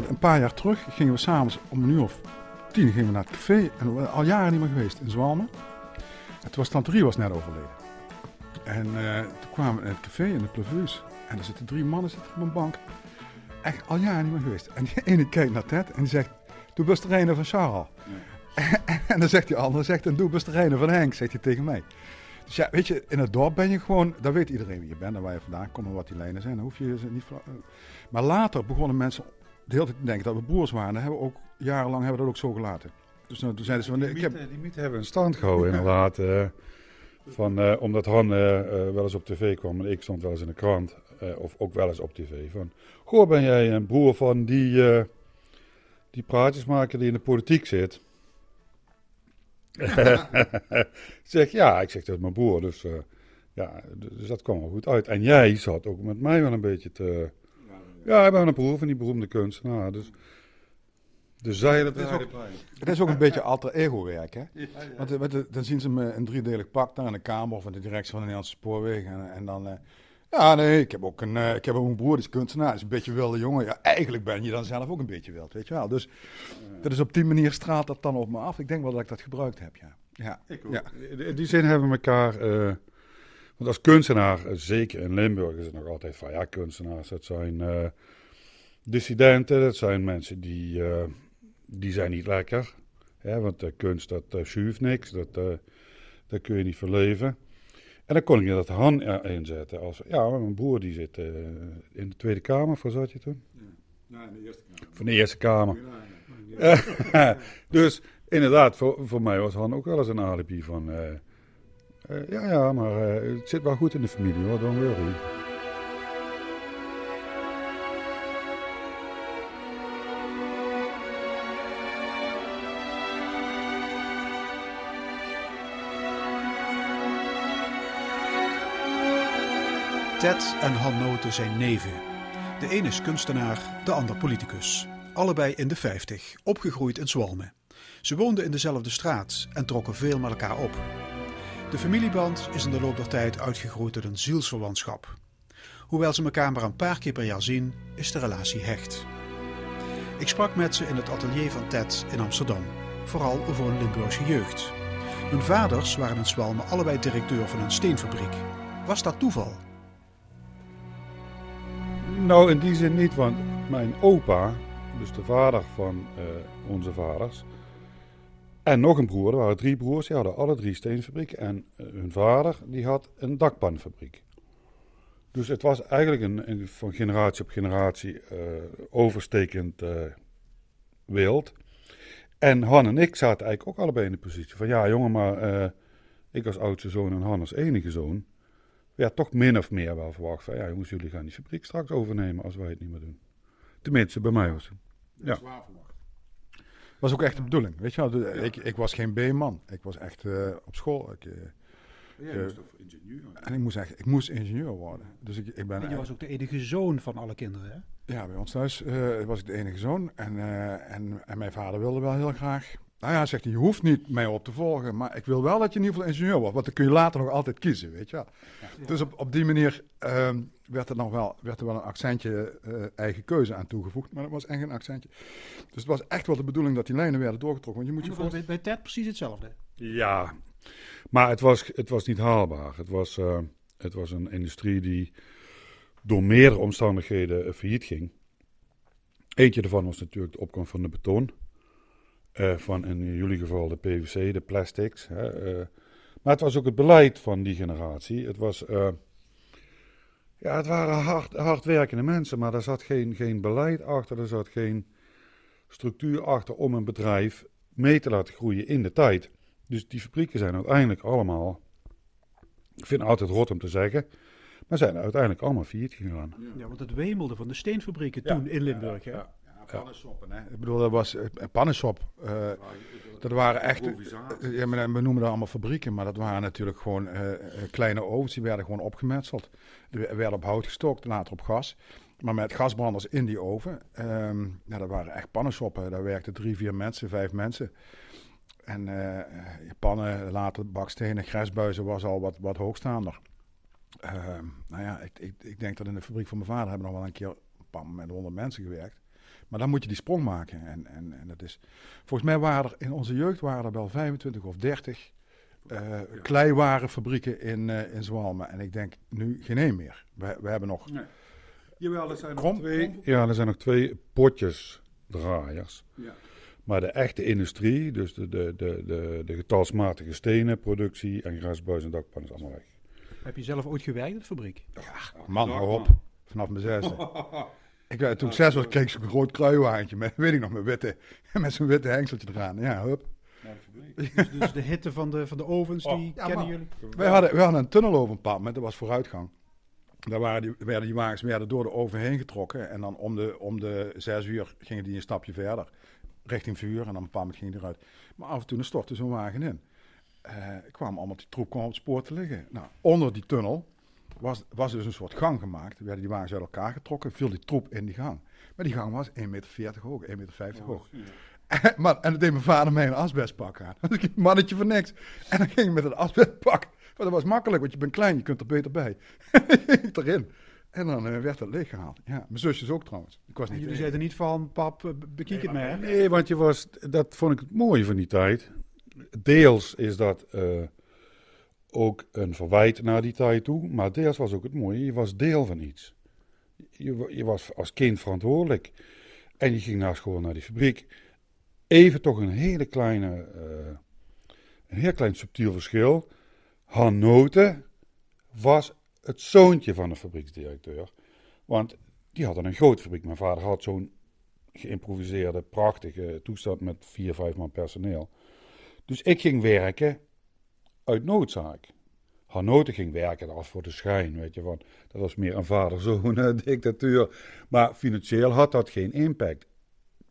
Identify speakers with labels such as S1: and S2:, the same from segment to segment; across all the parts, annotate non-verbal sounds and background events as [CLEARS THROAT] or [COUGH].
S1: dat een paar jaar terug gingen we s'avonds om een uur of tien gingen we naar het café. En we al jaren niet meer geweest in Zwalmen. En toen was tante Rie was net overleden. En eh, toen kwamen we in het café in de Plevuus. En er zitten drie mannen zitten op een bank. Echt al jaren niet meer geweest. En die ene kijkt naar Ted en die zegt, doe best de van Charles. [LAUGHS] En, dan zegt die andere, zegt, en doe best de van Henk, zegt hij tegen mij. Dus ja, weet je, in het dorp ben je gewoon, daar weet iedereen wie je bent en waar je vandaan komt en wat die lijnen zijn. Dan hoef je ze niet. Maar later begonnen mensen de hele tijd denken dat we broers waren. Hebben we ook jarenlang hebben we dat ook zo gelaten. Dus nou, toen zeiden ze van,
S2: die,
S1: ik
S2: heb... die mythe hebben we in stand gehouden [LAUGHS] inderdaad. Uh, van, uh, omdat Han uh, wel eens op tv kwam en ik stond wel eens in de krant. of ook wel eens op tv. Van, goh, ben jij een broer van die, die praatjes maken die in de politiek zit? [LAUGHS] zeg ja, ik zeg dat is mijn broer. Dus, ja, dus dat kwam wel goed uit. En jij zat ook met mij wel een beetje te... Ja, ik ben een broer van die beroemde kunstenaar. Dus, dus zij dat
S1: het is, ook, het is ook een beetje alter ego werk, hè? Want, dan zien ze me een driedelig pak daar in de Kamer of in de directie van de Nederlandse Spoorwegen. En, en dan... Ja, nee, ik heb ook een, uh, ik heb ook een broer, die is kunstenaar, is een beetje wilde jongen. Ja, eigenlijk ben je dan zelf ook een beetje wild, weet je wel. Dus dat is op die manier straalt dat dan op me af. Ik denk wel dat ik dat gebruikt heb, ja. ja.
S2: Ik ook. Ja. In die zin hebben we elkaar... Uh, want als kunstenaar, eh, zeker in Limburg, is het nog altijd van... Ja, kunstenaars, dat zijn uh, dissidenten, dat zijn mensen die... die zijn niet lekker. Hè, want de kunst, dat uh, niks, dat, daar kun je niet verleven. En dan kon ik dat Han inzetten. Als, ja, mijn broer die zit in de Tweede Kamer, voor zat je toen?
S1: Ja, in de Eerste Kamer.
S2: Van de Eerste Kamer. [LAUGHS] dus inderdaad, voor, voor mij was Han ook wel eens een alibi van... Uh, ja, ja, maar het zit wel goed in de familie hoor, don't worry.
S3: Ted en Han Noten zijn neven. De een is kunstenaar, de ander politicus. Allebei in de 50, opgegroeid in Zwalmen. Ze woonden in dezelfde straat en trokken veel met elkaar op. De familieband is in de loop der tijd uitgegroeid tot een zielsverwantschap. Hoewel ze elkaar maar een paar keer per jaar zien, is de relatie hecht. Ik sprak met ze in het atelier van Ted in Amsterdam, vooral voor een Limburgse jeugd. Hun vaders waren in Zwalmen allebei directeur van een steenfabriek. Was dat toeval?
S2: Nou, in die zin niet, want mijn opa, dus de vader van uh, onze vaders, en nog een broer, er waren drie broers, die hadden alle drie steenfabrieken. En uh, hun vader, die had een dakpanfabriek. Dus het was eigenlijk een, van generatie op generatie uh, overstekend wild. En Han en ik zaten eigenlijk ook allebei in de positie van, ja jongen, maar ik als oudste zoon en Han als enige zoon ja, toch min of meer wel verwacht van ja, jongens, jullie gaan die fabriek straks overnemen als wij het niet meer doen. Tenminste, bij mij was het. Ja. Zwaar verwacht.
S1: Was ook echt de bedoeling, weet je wel. Ik, ik was geen B-man. Ik was echt uh, op school. Ik, uh,
S2: moest ingenieur
S1: En ik moest echt, ik moest ingenieur worden. Dus ik, ik ben.
S3: En je was ook de enige zoon van alle kinderen, hè?
S1: Ja, bij ons thuis uh, was ik de enige zoon. En, en, en mijn vader wilde wel heel graag nou ja, zegt hij, je hoeft niet mij op te volgen, maar ik wil wel dat je in ieder geval ingenieur wordt. Want dan kun je later nog altijd kiezen, weet je wel. Dus op, op die manier uh, werd, er nog wel, werd er wel een accentje uh, eigen keuze aan toegevoegd. Maar dat was echt een accentje. Dus het was echt wel de bedoeling dat die lijnen werden doorgetrokken. Want je moet je
S3: voor... bij Ted precies hetzelfde?
S2: Ja, maar het was, het was niet haalbaar. Het was, uh, het was een industrie die door meerdere omstandigheden uh, failliet ging. Eentje daarvan was natuurlijk de opkomst van de beton. Uh, van in jullie geval de PVC, de plastics. Hè, uh, maar het was ook het beleid van die generatie. Het, was, uh, ja, het waren hard, hardwerkende mensen, maar er zat geen, geen beleid achter, er zat geen structuur achter om een bedrijf mee te laten groeien in de tijd. Dus die fabrieken zijn uiteindelijk allemaal, ik vind het altijd rot om te zeggen, maar zijn uiteindelijk allemaal failliet gegaan.
S3: Ja, want het wemelde van de steenfabrieken toen in Limburg.
S1: Ja, pannensoppen, hè? Ik bedoel, dat was een eh, pannensop. Uh, dat waren echt, ja, we noemen dat allemaal fabrieken, maar dat waren natuurlijk gewoon uh, kleine ovens. Die werden gewoon opgemetseld. Die werden op hout gestookt, later op gas. Maar met gasbranders in die oven. Um, ja, dat waren echt pannensoppen. Daar werkten drie, vier mensen, vijf mensen. En uh, pannen, later bakstenen, gresbuizen was al wat, wat hoogstaander. Uh, nou ja, ik, ik, ik, denk dat in de fabriek van mijn vader hebben nog wel een keer met honderd mensen gewerkt. Maar dan moet je die sprong maken. En, en, en dat is, volgens mij waren er in onze jeugd waren er wel 25 of 30 uh, kleiwarenfabrieken in, uh, in Zwalmen. En ik denk nu geen één meer. We, we hebben nog... Nee.
S2: Jawel, er zijn, nog twee, ja, er zijn nog twee potjesdraaiers. Ja. Maar de echte industrie, dus de, de, de, de, de getalsmatige stenen, productie en grasbuis en dakpannen is allemaal weg.
S3: Heb je zelf ooit gewerkt in de fabriek?
S1: Ja, man, hou op. Vanaf mijn zesde. [LAUGHS] ik, eh, toen ik zes was, kreeg ik zo'n groot kruiwagentje met, [LAUGHS] weet ik nog, met, witte, [LAUGHS] met zo'n witte hengseltje eraan. Ja, hup.
S3: Dus, dus, de hitte van de, van de ovens, die oh. kennen jullie?
S1: Wij hadden, wij hadden een tunnel over een paar moment, dat was vooruitgang. Daar waren die, werden die wagens werden door de oven heen getrokken. En dan om de, om de zes uur gingen die een stapje verder. Richting vuur. En dan een paar moment ging die eruit. Maar af en toe stortte zo'n wagen in. Uh, kwam allemaal, die troep kwam op het spoor te liggen. Nou, onder die tunnel was, was dus een soort gang gemaakt. werden die wagens uit elkaar getrokken. Viel die troep in die gang. Maar die gang was 1,40 meter hoog, 1,50 meter oh, hoog. [LAUGHS] maar, en dan deed mijn vader mij een asbestpak aan. [LAUGHS] Dus ik mannetje voor niks. En dan ging ik met een asbestpak maar dat was makkelijk, want je bent klein, je kunt er beter bij. [LAUGHS] erin. En dan uh, werd het leeggehaald. Ja, mijn zusjes ook trouwens. Ik was
S3: niet jullie zeiden niet van, pap, uh, bekijk het maar.
S2: Nee, want je was, dat vond ik het mooie van die tijd. Deels is dat uh, ook een verwijt naar die tijd toe. Maar deels was ook het mooie, je was deel van iets. Je, je was als kind verantwoordelijk. En je ging naar school, naar die fabriek. Even toch een hele kleine, een heel klein subtiel verschil Hanote was het zoontje van de fabrieksdirecteur. Want die hadden een groot fabriek. Mijn vader had zo'n geïmproviseerde, prachtige toestand met vier, vijf man personeel. Dus ik ging werken uit noodzaak. Hanote ging werken af voor de schijn, weet je. Want dat was meer een vader-zoon [LAUGHS] dictatuur. Maar financieel had dat geen impact.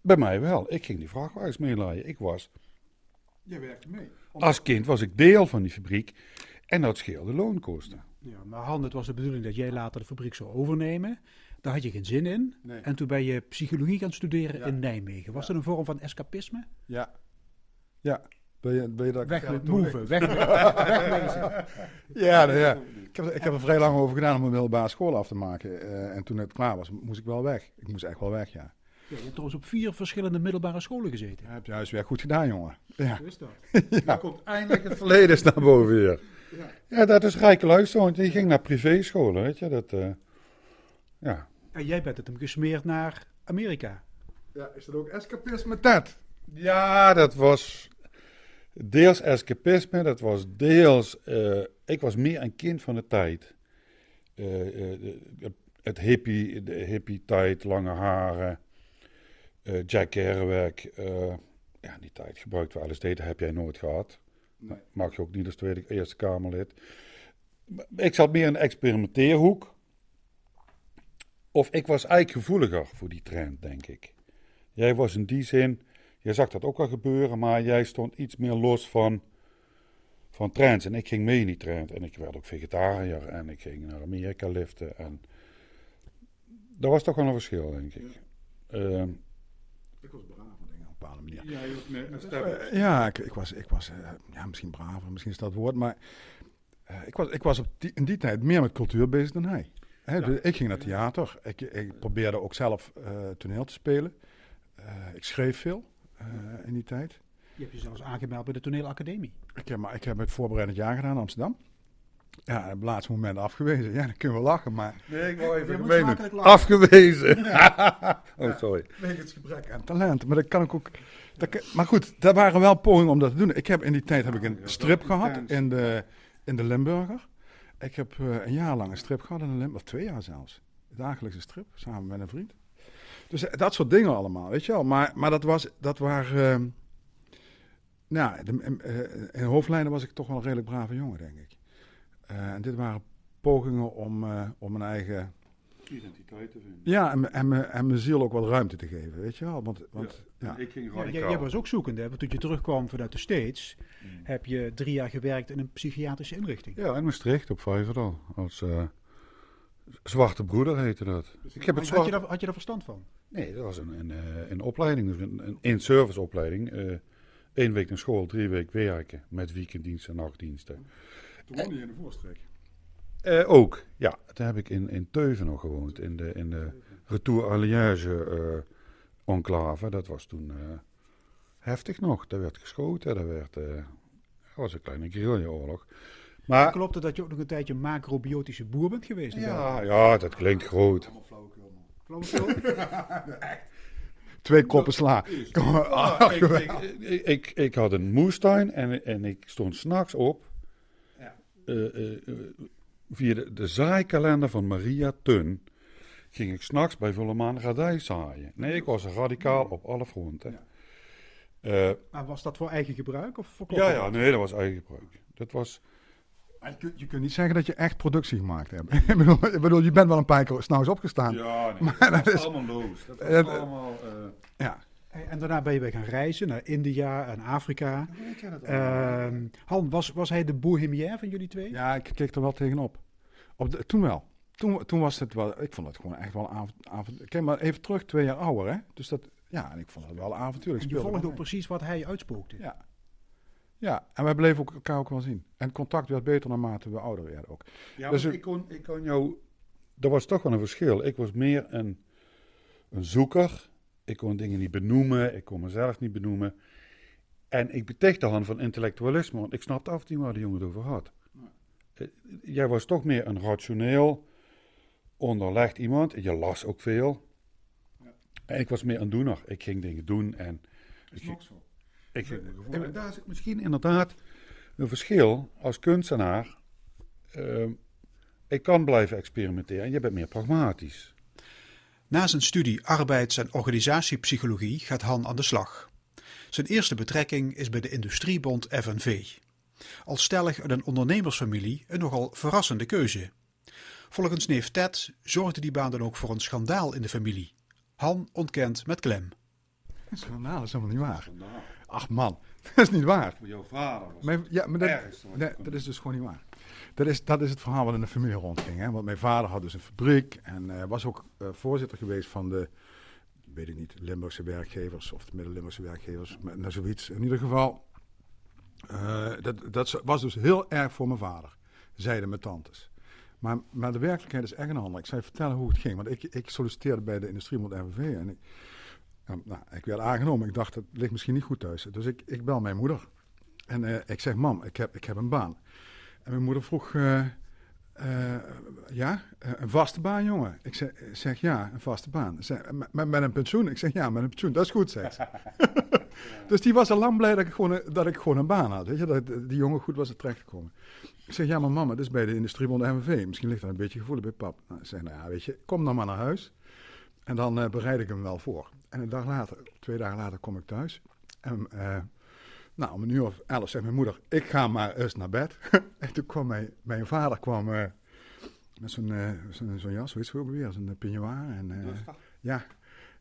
S2: Bij mij wel. Ik ging die vrachtwagens meelaaien. Ik was...
S1: Jij werkte mee?
S2: Als kind was ik deel van die fabriek. En dat scheelde loonkosten.
S3: Ja, maar Han, het was de bedoeling dat jij later de fabriek zou overnemen. Daar had je geen zin in. En toen ben je psychologie gaan studeren in Nijmegen. Was dat een vorm van escapisme?
S1: Ja. Ja. Ben je, ben je
S3: dat weg met move, weg,
S1: wegwezen. ja, nou ja. Ik, heb, ik heb er vrij lang over gedaan om een middelbare school af te maken. Uh, en toen het klaar was, moest ik wel weg. Ik moest echt wel weg, ja.
S3: Ja, je hebt trouwens op vier verschillende middelbare scholen gezeten.
S1: Ja, heb je huiswerk goed gedaan, jongen. Ja. Zo
S2: is dat. [LAUGHS] ja. komt eindelijk het verleden naar boven weer. Ja. ja, dat is rijke luister, die ging naar privéscholen, weet je. Dat, uh, ja.
S3: En jij bent het hem gesmeerd naar Amerika.
S1: Ja, is dat ook escapisme, Ted?
S2: Ja, dat was deels escapisme, dat was deels... Uh, ik was meer een kind van de tijd. Uh, het hippie, de hippie-tijd, lange haren, Jack Kerouac. ja, die tijd gebruikten we alles LSD, dat heb jij nooit gehad. Nee. Mag je ook niet als Tweede Eerste Kamerlid. Ik zat meer in de experimenteerhoek. Of ik was eigenlijk gevoeliger voor die trend, denk ik. Jij was in die zin, jij zag dat ook al gebeuren, maar jij stond iets meer los van, van trends. En ik ging mee in die trend. En ik werd ook vegetariër en ik ging naar Amerika liften. En dat was toch wel een verschil, denk ik. Ja. Uh,
S1: ik was ja, uh, ja ik, ik, was, ik was uh, ja, misschien braver, misschien is dat woord, maar uh, ik was, ik was op die, in die tijd meer met cultuur bezig dan hij. Ja. dus ik ging naar theater, ik, ik probeerde ook zelf toneel te spelen. ik schreef veel in die tijd.
S3: Je hebt je zelfs aangemeld bij de toneelacademie.
S1: Ik heb, maar, ik heb het voorbereidend jaar gedaan in Amsterdam. Ja, op het laatste moment afgewezen. Ja, dan kunnen we lachen, maar...
S2: Nee, ik wou even gemeen Afgewezen. [LAUGHS] [LAUGHS] oh, sorry.
S1: het gebrek aan talent. Maar dat kan ik ook... Dat, maar goed, daar waren wel pogingen om dat te doen. Ik heb in die tijd heb ik een strip gehad in de, in de Limburger. Ik heb uh, een jaar lang een strip gehad in de Limburger, of twee jaar zelfs. Dagelijkse strip, samen met een vriend. Dus eh, dat soort dingen allemaal, weet je wel. Maar, maar dat, was, dat waren... Uh, nou, de, uh, in hoofdlijnen was ik toch wel een redelijk brave jongen, denk ik. en dit waren pogingen om, om een eigen
S2: identiteit te vinden.
S1: Ja, en, en, en mijn ziel ook wat ruimte te geven, weet je wel. Want, want,
S2: ja. Ik ging
S3: ja, jij, was ook zoekende, want toen je terugkwam vanuit de States, mm. heb je drie jaar gewerkt in een psychiatrische inrichting.
S2: Ja, in Maastricht op Vijverdal. Als uh, zwarte broeder heette dat.
S3: Dus ik heb het had, je daar, had je daar verstand van?
S2: Nee, dat was een, een, eh, een opleiding, dus een, in-service opleiding. Uh, Eén week naar school, drie weken werken met weekenddiensten en nachtdiensten.
S1: Toen woonde je in de voorstreek?
S2: Uh, ook, ja. Toen heb ik in, in Teuven nog gewoond, in de, in de Retour Alliage uh, enclave, dat was toen eh, heftig nog. Daar werd geschoten, daar werd, eh, dat was een kleine guerrilla-oorlog. Maar
S3: Klopt het dat je ook nog een tijdje macrobiotische boer bent geweest?
S2: ja, ja, dat klinkt groot. [LAUGHS]
S1: Twee koppen sla.
S2: Ah, ik, ik, ik, had een moestuin en, en ik stond s'nachts op
S3: Ja.
S2: eh, eh, eh, via de, de zaaikalender van Maria Tun. Ging ik s'nachts bij volle maan radij zaaien. Nee, ik was radicaal op alle fronten. Eh,
S3: Maar was dat voor eigen gebruik of voor
S2: ja, ja, nee, dat was eigen gebruik. Dat was,
S1: Je kunt, je kunt niet zeggen dat je echt productie gemaakt hebt. [LAUGHS] ik, bedoel, ik bedoel, je bent wel een paar keer s'nachts opgestaan.
S2: ja, [LAUGHS] nee,
S1: Maar
S2: dat
S1: is-
S2: allemaal loos. Dat
S1: Eh,
S2: allemaal... eh,
S1: Ja.
S3: En daarna ben je weer gaan reizen naar India en Afrika.
S2: weet je dat allemaal?
S3: Ehm, Han, was, was hij de bohemien van jullie twee?
S1: Ja, ik keek er wel tegenop. Op de, toen wel. Toen, toen was het wel, ik vond het gewoon echt wel avond, avond. Kijk maar even terug, twee jaar ouder hè. Dus dat, ja, en ik vond het wel avontuurlijk.
S3: En je volgde ook precies wat hij uitspookte.
S1: Ja. Ja, en wij bleven ook, elkaar ook wel zien. En contact werd beter naarmate we ouder werden ook.
S2: Ja,
S1: Dus
S2: ik, kon, ik kon jou... Er was toch wel een verschil. Ik was meer een, een zoeker. Ik kon dingen niet benoemen. Ik kon mezelf niet benoemen. En ik betichtte Han van intellectualisme. Want ik snapte af toe waar de jongen het over had. Eh, Jij was toch meer een rationeel, onderlegd iemand. Je las ook veel. En ik was meer een doener. Ik ging dingen doen en... Ik me gevoel- En daar zit misschien inderdaad een verschil als kunstenaar. Ehm, ik kan blijven experimenteren en je bent meer pragmatisch.
S3: Na zijn studie arbeids- en organisatiepsychologie gaat Han aan de slag. Zijn eerste betrekking is bij de Industriebond FNV. Als stellig uit een ondernemersfamilie een nogal verrassende keuze. Volgens neef Ted zorgde die baan dan ook voor een schandaal in de familie. Han ontkent met klem.
S1: Schandaal, is helemaal niet waar. Ach man, [LAUGHS] dat is niet waar.
S2: Voor jouw vader was
S1: Mijn, ja, maar dat,
S2: ergste
S1: nee, dat is dus gewoon niet waar. Dat is, dat is het verhaal wat in de familie rondging. Hè? Want mijn vader had dus een fabriek en eh, was ook eh, voorzitter geweest van de, weet ik niet, Limburgse werkgevers of de Midden-Limburgse werkgevers, maar, nou, zoiets. In ieder geval, eh, dat, dat was dus heel erg voor mijn vader, zeiden mijn tantes. Maar, maar de werkelijkheid is echt een andere. Ik zal je vertellen hoe het ging. Want ik, ik solliciteerde bij de Industriebond FNV en ik, ja, nou, ik werd aangenomen. Ik dacht, het ligt misschien niet goed thuis. Dus ik, ik bel mijn moeder. En eh, ik zeg, mam, ik heb, ik heb een baan. En mijn moeder vroeg, eh, eh, ja, een vaste baan, jongen? Ik zeg, zeg ja, een vaste baan. Ze Zeg, met, met een pensioen? Ik zeg, ja, met een pensioen. Dat is goed, zegt ze. [LAUGHS] dus die was al lang blij dat ik gewoon, dat ik gewoon een baan had. Weet je, dat die jongen goed was er terechtgekomen. Ik zeg, ja, maar mama, dit is bij de Industriebond NVV. Misschien ligt dat een beetje gevoelig bij pap. Nou, ik zeg, nou ja, weet je, kom dan maar naar huis. En dan bereid ik hem wel voor. En een dag later, twee dagen later, kom ik thuis. En eh, nou, om een uur of elf zegt mijn moeder, ik ga maar eens naar bed. [LAUGHS] en toen kwam mijn, mijn vader kwam, eh, met zo'n eh, zo'n zo'n jas, het ook weer, zo'n peignoir. En, ja,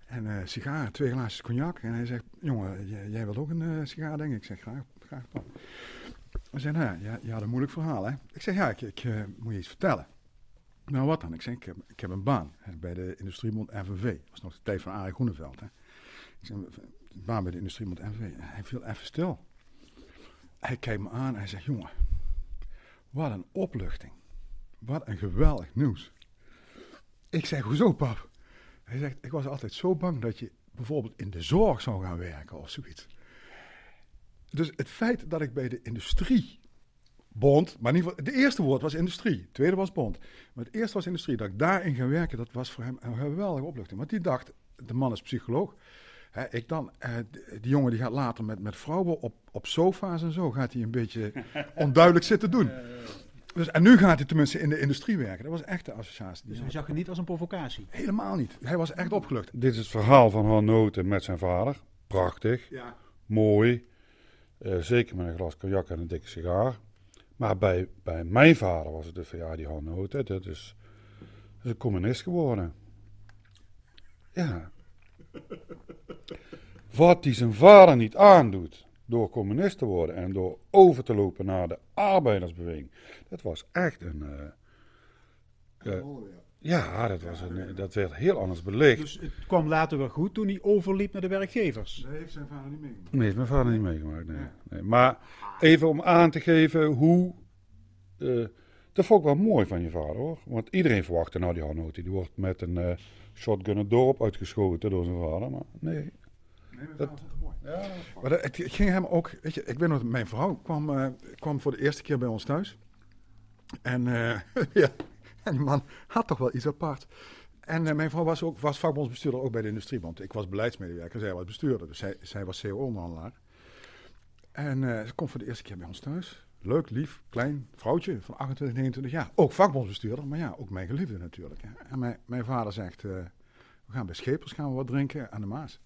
S1: en sigaren, twee glaasjes cognac. En hij zegt, jongen, jij, jij wilt ook een sigaar, denk ik? Ik zeg, graag, graag dan. Hij zei, nou ja, je, je had een moeilijk verhaal, hè? Ik zeg, ja, ik, ik moet je iets vertellen. Nou, wat dan? Ik zeg, ik heb, een baan bij de Industriebond FNV. Dat was nog de tijd van Arie Groeneveld, hè? Ik zeg, een baan bij de Industriebond. En hij viel even stil. Hij kijkt me aan en hij zegt, jongen, wat een opluchting. Wat een geweldig nieuws. Ik zeg, hoezo pap? Hij zegt, ik was altijd zo bang dat je bijvoorbeeld in de zorg zou gaan werken of zoiets. Dus het feit dat ik bij de industrie bond, maar in ieder geval, de eerste woord was industrie, het tweede was bond. Maar het eerste was industrie, dat ik daarin ga werken, dat was voor hem een geweldige opluchting. Want die dacht, de man is psycholoog. Hè, ik dan, eh, die jongen die gaat later met, met vrouwen op, op sofa's en zo, gaat hij een beetje [LAUGHS] onduidelijk zitten doen. Dus, en nu gaat hij tenminste in de industrie werken. Dat was echt de associatie. Die
S3: Dus
S1: hij
S3: zag je niet als een provocatie.
S1: Helemaal niet. Hij was echt opgelucht.
S2: Dit is het verhaal van Han Noten met zijn vader. Prachtig,
S1: Ja.
S2: mooi. Eh, zeker met een glas cognac en een dikke sigaar. Maar bij, bij mijn vader was het dus van ja, die dat is een communist geworden. Ja. Wat die zijn vader niet aandoet door communist te worden en door over te lopen naar de arbeidersbeweging. Dat was echt een. eh, eh, ja, dat, was een, dat werd heel anders belicht.
S3: Dus het kwam later weer goed toen hij overliep naar de werkgevers.
S1: Dat heeft zijn vader niet meegemaakt.
S2: Nee, heeft mijn vader niet meegemaakt. Nee. Nee. Maar even om aan te geven hoe. eh, dat vond ik wel mooi van je vader hoor. Want iedereen verwachtte, nou die Hanno, die wordt met een eh, shotgun het dorp uitgeschoten door zijn vader. Maar nee.
S1: Nee, mijn
S2: Dat-
S1: vader vond het mooi.
S2: Ja,
S1: Maar dat- het, ging hem ook, weet je, ik weet nog, mijn vrouw kwam, eh, kwam voor de eerste keer bij ons thuis. En, eh, [LAUGHS] ja, en die man had toch wel iets apart. En eh, mijn vrouw was ook was vakbondsbestuurder ook bij de Industriebond. Ik was beleidsmedewerker, zij was bestuurder, dus zij, zij was CO-onderhandelaar. En eh, ze komt voor de eerste keer bij ons thuis. Leuk, lief, klein vrouwtje van 28, 29 jaar. Ook vakbondsbestuurder, maar ja, ook mijn geliefde natuurlijk. hè. En mijn, mijn vader zegt, eh, we gaan bij Schepers gaan we wat drinken aan de Maas.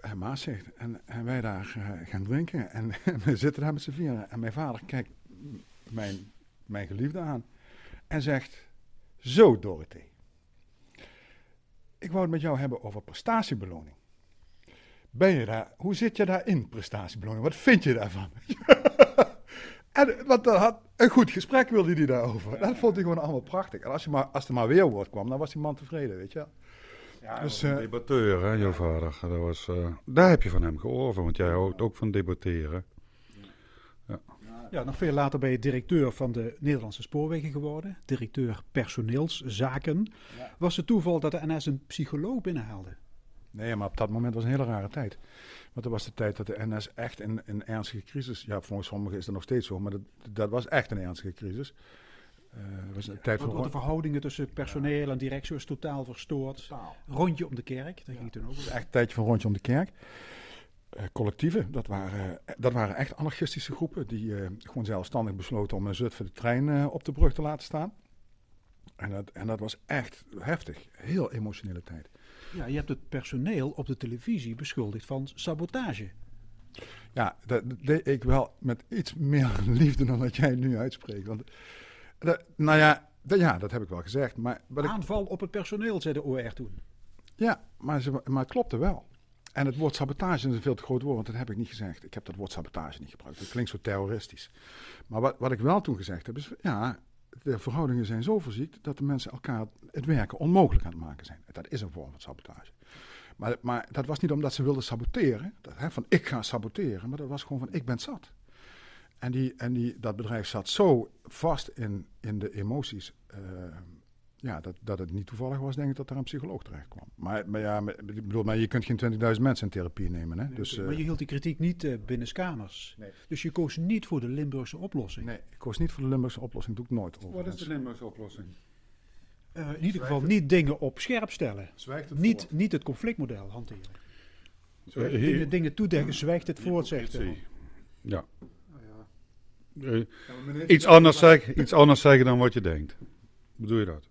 S1: En Maas zegt, en, en wij daar gaan drinken [LAUGHS] en, we zitten daar met z'n vieren. En mijn vader kijkt mijn, mijn geliefde aan en zegt, zo Dorothee, ik wou het met jou hebben over prestatiebeloning. Ben je daar, hoe zit je daarin, prestatiebeloning? Wat vind je daarvan? [LAUGHS] en want dat had een goed gesprek wilde hij daarover. Dat vond hij gewoon allemaal prachtig. En als, je maar, als er maar weer woord kwam, dan was die man tevreden, weet je wel.
S2: Ja,
S1: Dus,
S2: dus, een
S1: eh,
S2: debatteur, hè, jouw vader. Dat was, eh, daar heb je van hem gehoord, want jij houdt ook van debatteren.
S3: Ja, nog veel later ben je directeur van de Nederlandse Spoorwegen geworden. Directeur personeelszaken. Was het toeval dat de NS een psycholoog binnenhaalde?
S1: Nee, maar op dat moment was een hele rare tijd. Want dat was de tijd dat de NS echt in een ernstige crisis... Ja, volgens sommigen is dat nog steeds zo, maar dat, dat was echt een ernstige crisis. Het was een tijd
S3: Want de verhoudingen tussen personeel en directie was totaal verstoord. Rondje om de kerk, daar ging toen ook
S1: echt een tijdje van rondje om de kerk. Eh, collectieven, dat waren, dat waren echt anarchistische groepen die eh, gewoon zelfstandig besloten om in Zutphen de trein eh, op de brug te laten staan. En dat, en dat was echt heftig, heel emotionele tijd.
S3: Ja, je hebt het personeel op de televisie beschuldigd van sabotage.
S1: Ja, dat deed ik wel met iets meer [LAUGHS] liefde dan dat jij nu uitspreekt. Want, dat- nou ja, dat, ja, dat heb ik wel gezegd. Maar, ik,
S3: Aanval op het personeel, zei de OR toen.
S1: ja, maar, ze, maar het klopte wel. En het woord sabotage is een veel te groot woord, want dat heb ik niet gezegd. Ik heb dat woord sabotage niet gebruikt. Dat klinkt zo terroristisch. Maar wat, wat ik wel toen gezegd heb, is: ja, de verhoudingen zijn zo verziekt dat de mensen elkaar het werken onmogelijk aan het maken zijn. Dat is een vorm van sabotage. Maar, maar dat was niet omdat ze wilden saboteren, dat, hè, van ik ga saboteren, maar dat was gewoon van ik ben zat. En, die, en die, dat bedrijf zat zo vast in, in de emoties. eh, ja, dat, dat het niet toevallig was, denk ik, dat er een psycholoog terecht kwam. Maar, maar ja, maar, ik bedoel, maar je kunt geen 20.000 mensen in therapie nemen. Hè? dus, eh,
S3: maar je hield die kritiek niet eh binnenskamers.
S1: Nee.
S3: Dus je koos niet voor de Limburgse oplossing.
S1: nee, ik koos niet voor de Limburgse oplossing, doe ik nooit.
S2: Wat is de Limburgse oplossing?
S3: Eh, in ieder geval niet dingen op scherp stellen.
S1: Zwijgt het
S3: Niet,
S1: voort.
S3: niet het conflictmodel hanteren.
S2: Eh, hier-
S3: Dingen, dingen toedekken, zwijgt het voort, zegt hij.
S2: Ja. Eh,
S1: Ja,
S2: iets, anders zeggen, iets anders zeggen dan wat je denkt. Bedoel je dat?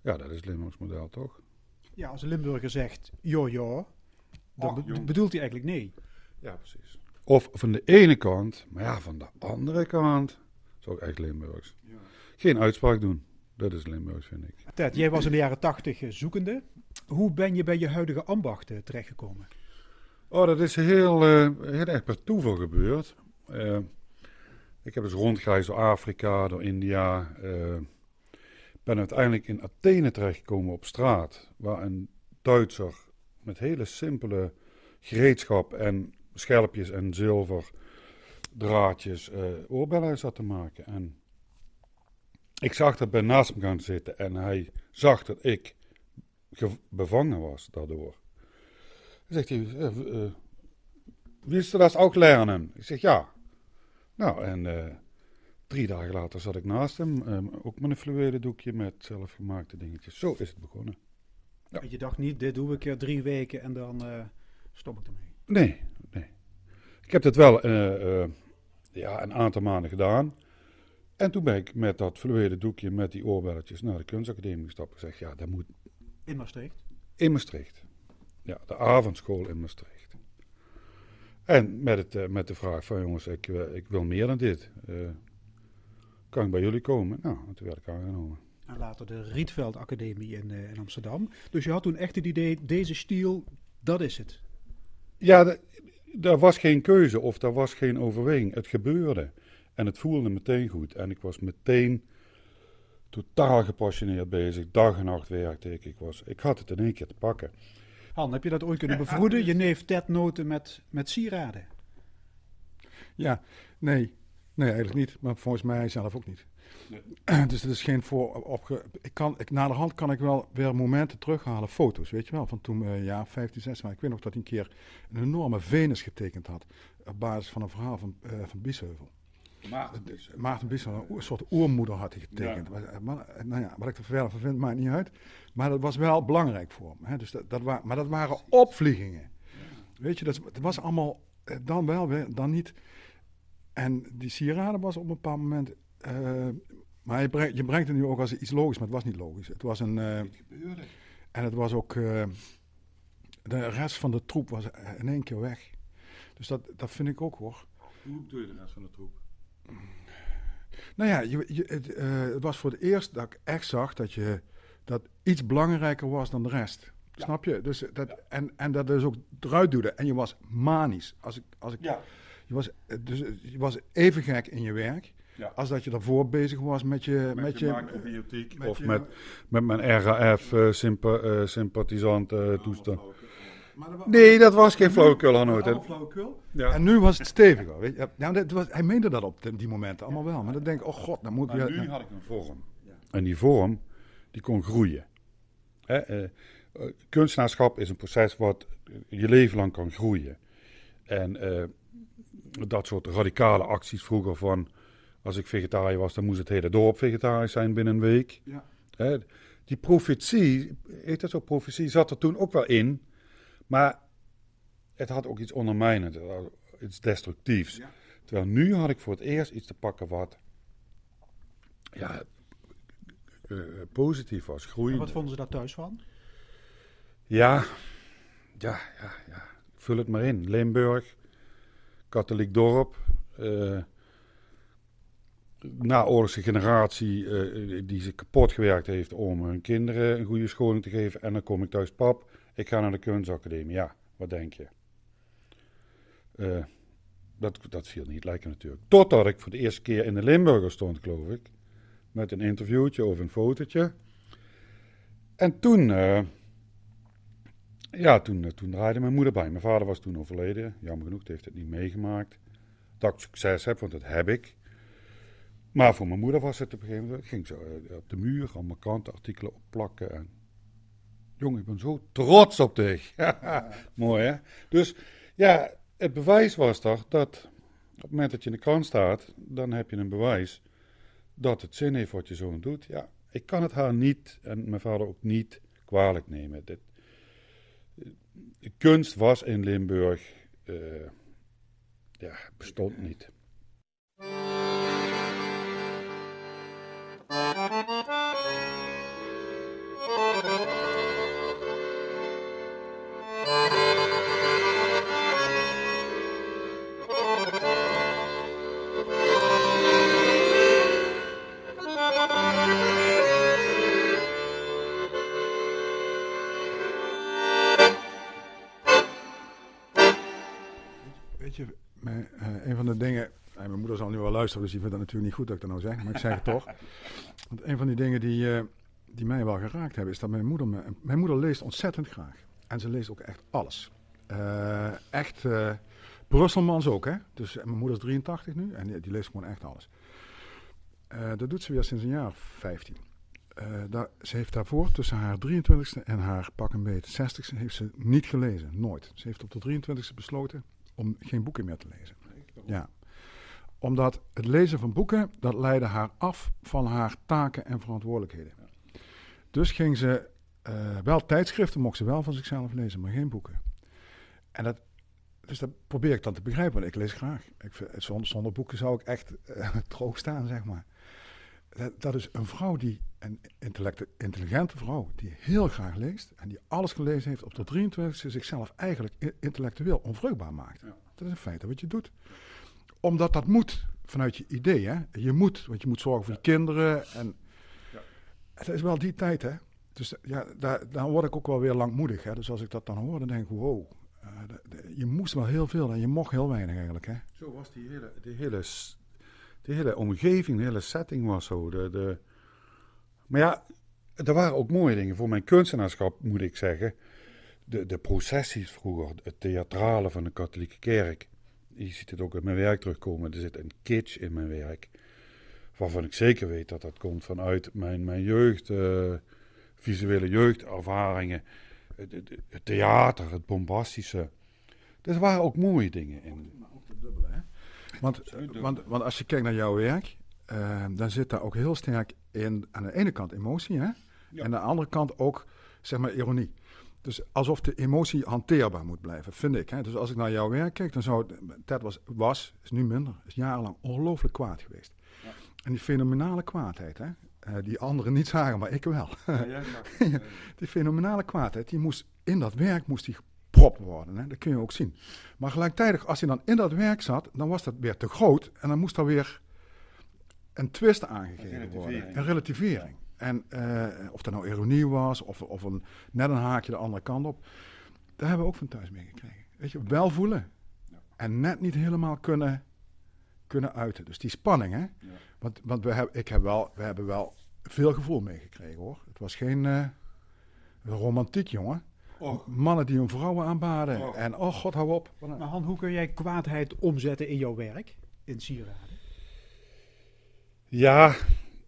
S2: Ja, dat is het Limburgs model, toch?
S3: Ja, als een Limburger zegt jo jo, dan
S2: Oh,
S3: be- bedoelt hij eigenlijk nee.
S2: Ja, precies. Of van de ene kant, maar ja, van de andere kant. Dat is ook echt Limburgs. Geen uitspraak doen. Dat is Limburgs, vind ik.
S3: Ted, jij was in de jaren tachtig eh, zoekende. Hoe ben je bij je huidige ambacht terechtgekomen?
S2: Oh, dat is heel, eh, heel erg per toeval gebeurd. Eh, ik heb dus rondgereisd door Afrika, door India. Ben uiteindelijk in Athene terechtgekomen op straat. Waar een Duitser met hele simpele gereedschap en schelpjes en zilver draadjes eh oorbellen zat te maken. En ik zag dat bij naast hem gaan zitten en hij zag dat ik ge- bevangen was daardoor. Dan zegt hij, willst du das ook leren? Ik zeg ja. Nou, en drie dagen later zat ik naast hem, eh, ook met een fluwelen doekje met zelfgemaakte dingetjes. Zo is het begonnen. Ja.
S3: Je dacht niet, dit doe ik er drie weken en dan eh, stop ik ermee.
S2: Nee, nee. Ik heb dat wel eh, eh, ja, een aantal maanden gedaan. En toen ben ik met dat fluwelen doekje met die oorbelletjes naar de kunstacademie gestapt. en Gezegd, ja, dat moet
S3: In Maastricht.
S2: in Maastricht. Ja, de avondschool in Maastricht. En met, het, met de vraag van jongens, ik, ik wil meer dan dit. Kan ik bij jullie komen? Nou, en toen werd ik aangenomen.
S3: En later de Rietveld Academie in, eh, in Amsterdam. Dus je had toen echt het idee, deze stiel, dat is het.
S2: Ja, da- daar was geen keuze of daar was geen overweging. Het gebeurde. En het voelde meteen goed. En ik was meteen totaal gepassioneerd bezig. Dag en nacht werkte ik. Ik, was, ik had het in één keer te pakken.
S3: Han, heb je dat ooit kunnen bevroeden? Je neef Ted Noten met, met sieraden.
S1: Ja, nee. Nee, eigenlijk niet. Maar volgens mij zelf ook niet. [CLEARS THROAT] dus het is geen voor opge... Ik kan, ik, na de hand kan ik wel weer momenten terughalen, foto's, weet je wel, van toen uh, ja 15, 16. Maar ik weet nog dat hij een keer een enorme Venus getekend had, op basis van een verhaal van, uh, van Biesheuvel.
S2: Maarten
S1: Biesheuvel. Maarten Biesheuvel, een soort oermoeder had hij getekend. Ja. Maar, nou ja, wat ik er verder van vind, maakt niet uit. Maar dat was wel belangrijk voor hem. Hè? Dus dat, dat maar dat waren opvliegingen. Weet je, dat, dat was allemaal dan wel, dan niet. En die sieraden was op een bepaald moment uh, maar je brengt, je brengt het nu ook als iets logisch, maar het was niet logisch. Het was een. Uh, en het was ook. Uh, de rest van de troep was in één keer weg. Dus dat, dat vind ik ook hoor.
S2: Hoe doe je de rest van de troep?
S1: Nou ja, je, je, het, het, was voor het eerst dat ik echt zag dat je dat iets belangrijker was dan de rest. Ja. Snap je? Dus dat, ja. en, en dat dus ook eruit duwde. En je was manisch. Als ik, als ik,
S2: ja.
S1: Je, was, dus, je was even gek in je werk.
S2: Ja.
S1: Als dat je daarvoor bezig was met je...
S2: Met,
S1: met
S2: je, macrobiotiek of
S1: je-
S2: met, met mijn RAF uh, sympa, uh, sympathisant toestand.
S1: Maar dat wa-
S2: Nee, dat was geen flauwekul, Hanno. Ja.
S1: En nu was het steviger. Weet je? Ja, dat was, hij meende dat op die- momenten allemaal wel. Maar dan denk ik, oh god, dan moet
S2: Maar
S1: weer...
S2: nu had ik een vorm. En die vorm, die kon groeien. Hè, eh, eh, kunstenaarschap is een proces wat je leven lang kan groeien. En eh, dat soort radicale acties vroeger van... Als ik vegetariër was, dan moest het hele dorp vegetarisch zijn binnen een week.
S1: Ja.
S2: Hè, die profetie, heet dat zo, profetie, zat er toen ook wel in. Maar het had ook iets ondermijnends, had iets destructiefs.
S1: Ja.
S2: Terwijl nu had ik voor het eerst iets te pakken wat ja, eh, positief was,
S3: En
S2: groeiend.
S3: wat vonden ze daar thuis van?
S2: Ja, ja, ja, ja. Vul het maar in. Limburg, katholiek dorp. eh naoorlogse generatie eh, die zich kapot gewerkt heeft om hun kinderen een goede scholing te geven. En dan kom ik thuis, pap, ik ga naar de kunstacademie. Ja, wat denk je? Eh, dat, dat viel niet lekker natuurlijk. Totdat ik voor de eerste keer in de Limburger stond, geloof ik. Met een interviewtje of een fotootje. En toen... ja, toen, eh, toen draaide mijn moeder bij. Mijn vader was toen overleden. Jammer genoeg, die heeft het niet meegemaakt. Dat ik succes heb, want dat heb ik. Maar voor mijn moeder was het op een gegeven moment... Ging zo eh, op de muur allemaal krantenartikelen opplakken. En... Jongen, ik ben zo trots op dich. [LAUGHS] Mooi, hè? Dus ja, het bewijs was toch dat... Op het moment dat je in de krant staat, dan heb je een bewijs... dat het zin heeft wat je zoon doet. Ja, ik kan het haar niet, en mijn vader ook niet, kwalijk nemen. De kunst was in Limburg, eh, ja, bestond niet.
S1: Luisteren, dus die vindt het natuurlijk niet goed dat ik dat nou zeg. Maar ik zeg het toch. [LAUGHS] Want een van die dingen die, eh, die mij wel geraakt hebben... is dat mijn moeder... Me, mijn moeder leest ontzettend graag. En ze leest ook echt alles. Eh, echt... eh Brusselmans ook, hè. Dus mijn moeder is 83 nu en die, die leest gewoon echt alles. Dat doet ze weer sinds een jaar of 15. Eh, daar, ze heeft daarvoor, tussen haar 23ste en haar pak een beet 60ste, heeft ze niet gelezen. Nooit. Ze heeft op de 23ste besloten om geen boeken meer te lezen. Ja. Omdat het lezen van boeken, dat leidde haar af van haar taken en verantwoordelijkheden. Dus ging ze eh, wel tijdschriften, mocht ze wel van zichzelf lezen, maar geen boeken. En dat, dus dat probeer ik dan te begrijpen, want ik lees graag. Ik vind, zonder, zonder boeken zou ik echt eh, [LAUGHS] droog staan, zeg maar. Dat, dat is een vrouw die, een intelligente vrouw, die heel graag leest en die alles gelezen heeft op de 23e zichzelf eigenlijk intellectueel onvruchtbaar maakt.
S2: Ja.
S1: Dat is in feite wat je doet. Omdat dat moet vanuit je idee, hè. Je moet, want je moet zorgen voor je kinderen en...
S2: Ja.
S1: Het is wel die tijd, hè. Dus ja, daar, dan word ik ook wel weer langmoedig, hè. Dus als ik dat dan hoor, dan denk ik, wow. eh, je moest wel heel veel en je mocht heel weinig eigenlijk, hè.
S2: Zo was die hele, die hele, die hele omgeving, de hele setting was zo. De, de... Maar ja, er waren ook mooie dingen. Voor mijn kunstenaarschap moet ik zeggen. De, de processies vroeger, het theatrale van de katholieke kerk. Je ziet het ook in mijn werk terugkomen. Er zit een kitsch in mijn werk. Waarvan ik zeker weet dat dat komt vanuit mijn, mijn jeugd, uh, visuele jeugdervaringen. Het, het, het, theater, het bombastische. Er waren ook mooie dingen in. Maar ook de dubbele,
S1: hè? Want, want, want als je kijkt naar jouw werk, uh, dan zit daar ook heel sterk in, aan de ene kant emotie, hè? En aan de andere kant ook, zeg maar, ironie. Dus alsof de emotie hanteerbaar moet blijven, vind ik. Hè? Dus als ik naar jouw werk kijk, dan zou Ted was, was, is nu minder, is jarenlang ongelooflijk kwaad geweest. Ja. En die fenomenale kwaadheid, hè? Uh, die anderen niet zagen, maar ik wel. Ja, [LAUGHS] ja, die fenomenale kwaadheid, die moest in dat werk moest die gepropt worden. Hè? Dat kun je ook zien. Maar gelijktijdig, als hij dan in dat werk zat, dan was dat weer te groot. En dan moest er weer een twist aangegeven worden. Een relativering. En uh, of dat nou ironie was, of, of een, net een haakje de andere kant op. Daar hebben we ook van thuis meegekregen. Weet je, wel voelen. Ja. En net niet helemaal kunnen, kunnen uiten. Dus die spanning, hè. Ja. Want, want we, hebben, ik heb wel, we hebben wel veel gevoel meegekregen, hoor. Het was geen uh, romantiek, jongen. Och. Mannen die hun vrouwen aanbaden. Och. En oh god, hou op.
S3: Maar Han, hoe kun jij kwaadheid omzetten in jouw werk? In sieraden?
S2: Ja,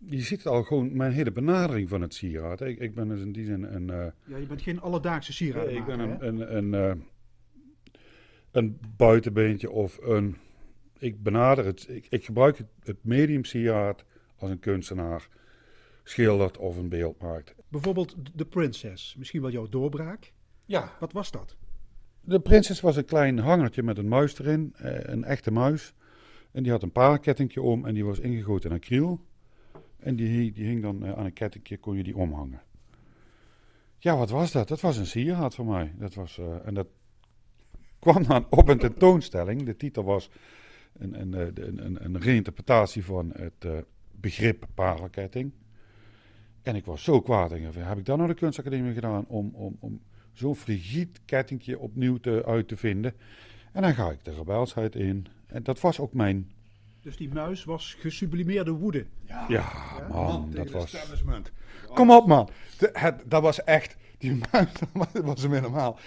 S2: je ziet al gewoon mijn hele benadering van het sieraad. Ik, ik ben dus in die zin een... Uh,
S3: ja, je bent geen alledaagse sieraad.
S2: ik ben een, een, een, uh, een buitenbeentje of een... Ik benader het... Ik, ik gebruik het, het medium sieraad als een kunstenaar schildert of een beeld maakt.
S3: Bijvoorbeeld de Princess. Misschien wel jouw doorbraak.
S2: Ja.
S3: Wat was dat?
S2: De Princess was een klein hangertje met een muis erin. Uh, een echte muis. En die had een paarkettingje om en die was ingegoten in acryl. En die, die hing dan eh, aan een kettingje, kon je die omhangen. Ja, wat was dat? Dat was een sieraad voor mij. Dat was, uh, en dat kwam dan op een tentoonstelling. De titel was een, een, een, een, een reinterpretatie van het begrip parelketting. En ik was zo kwaad. En heb ik dan naar de kunstacademie gedaan om, om, om zo'n frigiet kettingje opnieuw te, uit te vinden. En dan ga ik de rebelsheid in. En dat was ook mijn
S3: dus die muis was gesublimeerde woede.
S2: Ja, ja man, dat was...
S1: Kom op, man. het, dat was echt... Die [LAUGHS] muis, dat was hem helemaal.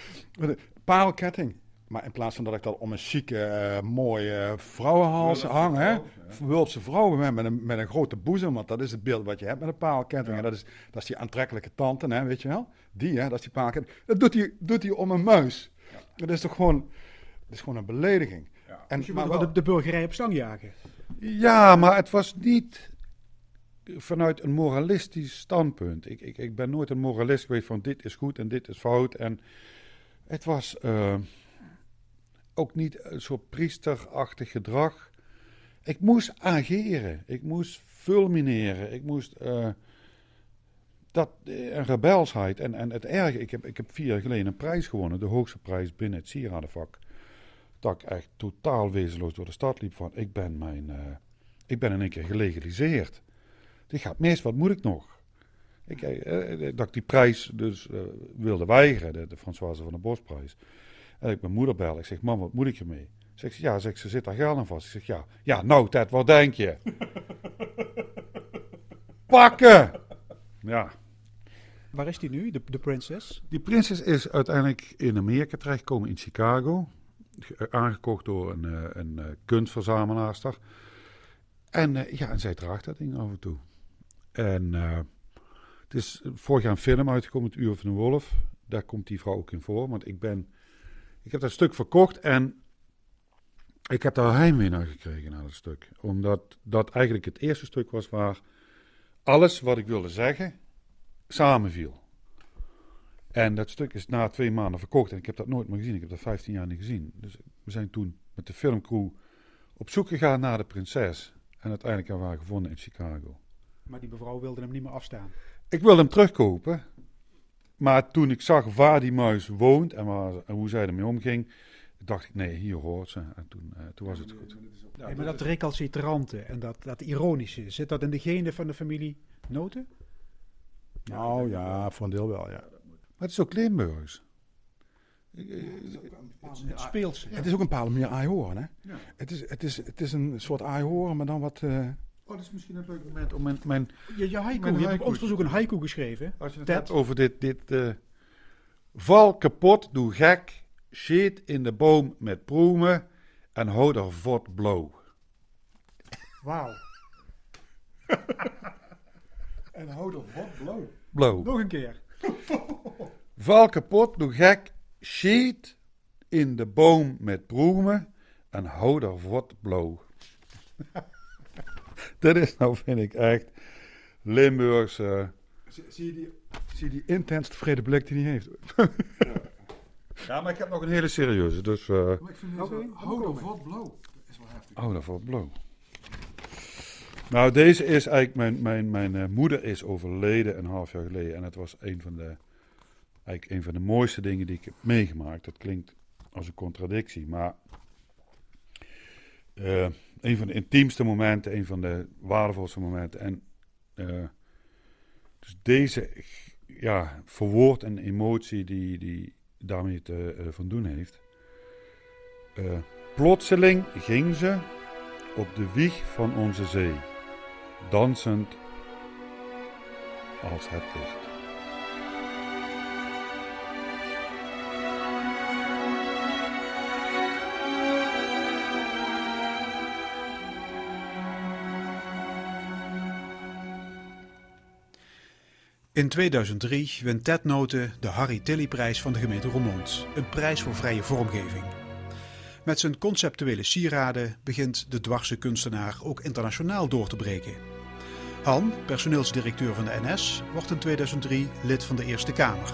S1: Parelketting. Maar in plaats van dat ik dat om een chique, uh, mooie vrouwenhals hang, hè? Wulpse vrouwen met een, met een grote boezem, want dat is het beeld wat je hebt met een parelketting. Ja. dat is, dat is die aantrekkelijke tante, hè, weet je wel? Die, hè, dat is die parelketting. Dat doet hij doet hij om een muis. Ja. Dat is toch gewoon, dat is gewoon een belediging.
S3: En, dus je maar wel, de, de burgerij op stang jagen.
S2: Ja, maar het was niet vanuit een moralistisch standpunt. Ik, ik, ik ben nooit een moralist geweest van dit is goed en dit is fout. En het was uh, ook niet een soort priesterachtig gedrag. Ik moest ageren, ik moest fulmineren, ik moest... Uh, dat, een rebelsheid. En, en het erge, ik heb, ik heb vier jaar geleden een prijs gewonnen, de hoogste prijs binnen het sieradenvak dat ik echt totaal wezenloos door de stad liep van ik ben, mijn, uh, ik ben in één keer gelegaliseerd. Die gaat mis, wat moet ik nog? Ik, uh, dat ik die prijs dus uh, wilde weigeren, de, de Françoise van de Bosprijs. En ik mijn moeder bel, ik zeg, mam, wat moet ik ermee? Zeg ze, ja, zeg, ze zit daar geld aan vast. Ik zeg, ja, ja, nou Ted, wat denk je? [LAUGHS] Pakken! Ja.
S3: Waar is die nu, de, de prinses?
S2: Die prinses is uiteindelijk in Amerika terechtgekomen, in Chicago aangekocht door een, uh, een uh, kunstverzamelaarster. En uh, ja, en zij draagt dat ding af en toe. En het is vorig jaar een film uitgekomen, Het Uur van de Wolf. Daar komt die vrouw ook in voor. Want ik ben, ik heb dat stuk verkocht en ik heb daar heimwee naar gekregen naar dat stuk. Omdat dat eigenlijk het eerste stuk was waar alles wat ik wilde zeggen samenviel. En dat stuk is na twee maanden verkocht en ik heb dat nooit meer gezien. Ik heb dat 15 jaar niet gezien. Dus we zijn toen met de filmcrew op zoek gegaan naar de prinses. En uiteindelijk hebben we haar gevonden in Chicago.
S3: Maar die mevrouw wilde hem niet meer afstaan?
S2: Ik wilde hem terugkopen. Maar toen ik zag waar die muis woont en, waar, en hoe zij ermee omging, dacht ik, nee, hier hoort ze. En toen, uh, toen was het goed.
S3: Ja, maar dat recalcitrante en dat, dat ironische, zit dat in de genen van de familie Noten?
S1: Nou ja, voor een deel wel, ja.
S2: Maar het is ook Limburgs.
S3: het speelt
S1: Het is ook een bepaalde manier aaihoren, hè? Ja. Het, is, het, is, het is een soort aaihoren, maar dan wat... Uh...
S2: Oh, dat is misschien een leuk moment om mijn... mijn
S3: je, je, haiku, mijn je hebt op ons verzoek een haiku geschreven.
S2: Als je het hebt over dit... dit uh, val kapot, doe gek, shit in de boom met proemen en hou er vot blauw.
S3: Wauw. [LAUGHS]
S1: en hou er wat blauw.
S2: Blauw.
S3: Nog een keer.
S2: Val kapot, doe gek, sheet in de boom met broemen en hou er wat blauw. [LAUGHS] Dit is nou, vind ik echt Limburgse.
S1: Zie, zie, je die, zie je die intens tevreden blik die hij heeft?
S2: Ja, maar ik heb nog een hele serieuze, dus. eh
S1: Maar ik vind hou er
S3: komen.
S1: wat blauw. Dat is wel heftig.
S2: hou er wat blauw. Nou, deze is eigenlijk. Mijn, mijn, mijn eh, moeder is overleden een half jaar geleden. En het was een van de. Eigenlijk een van de mooiste dingen die ik heb meegemaakt. Dat klinkt als een contradictie, maar. eh, een van de intiemste momenten, een van de waardevolste momenten. En. eh, dus deze. Ja, verwoord een emotie die, die daarmee te eh, van doen heeft. Plotseling ging ze op de wieg van onze zee, dansend als het licht.
S3: In 2003 wint Ted Noten de Harry Tilly-prijs van de gemeente Roermond. Een prijs voor vrije vormgeving. Met zijn conceptuele sieraden begint de dwarse kunstenaar ook internationaal door te breken. Han, personeelsdirecteur van de NS, wordt in 2003 lid van de Eerste Kamer.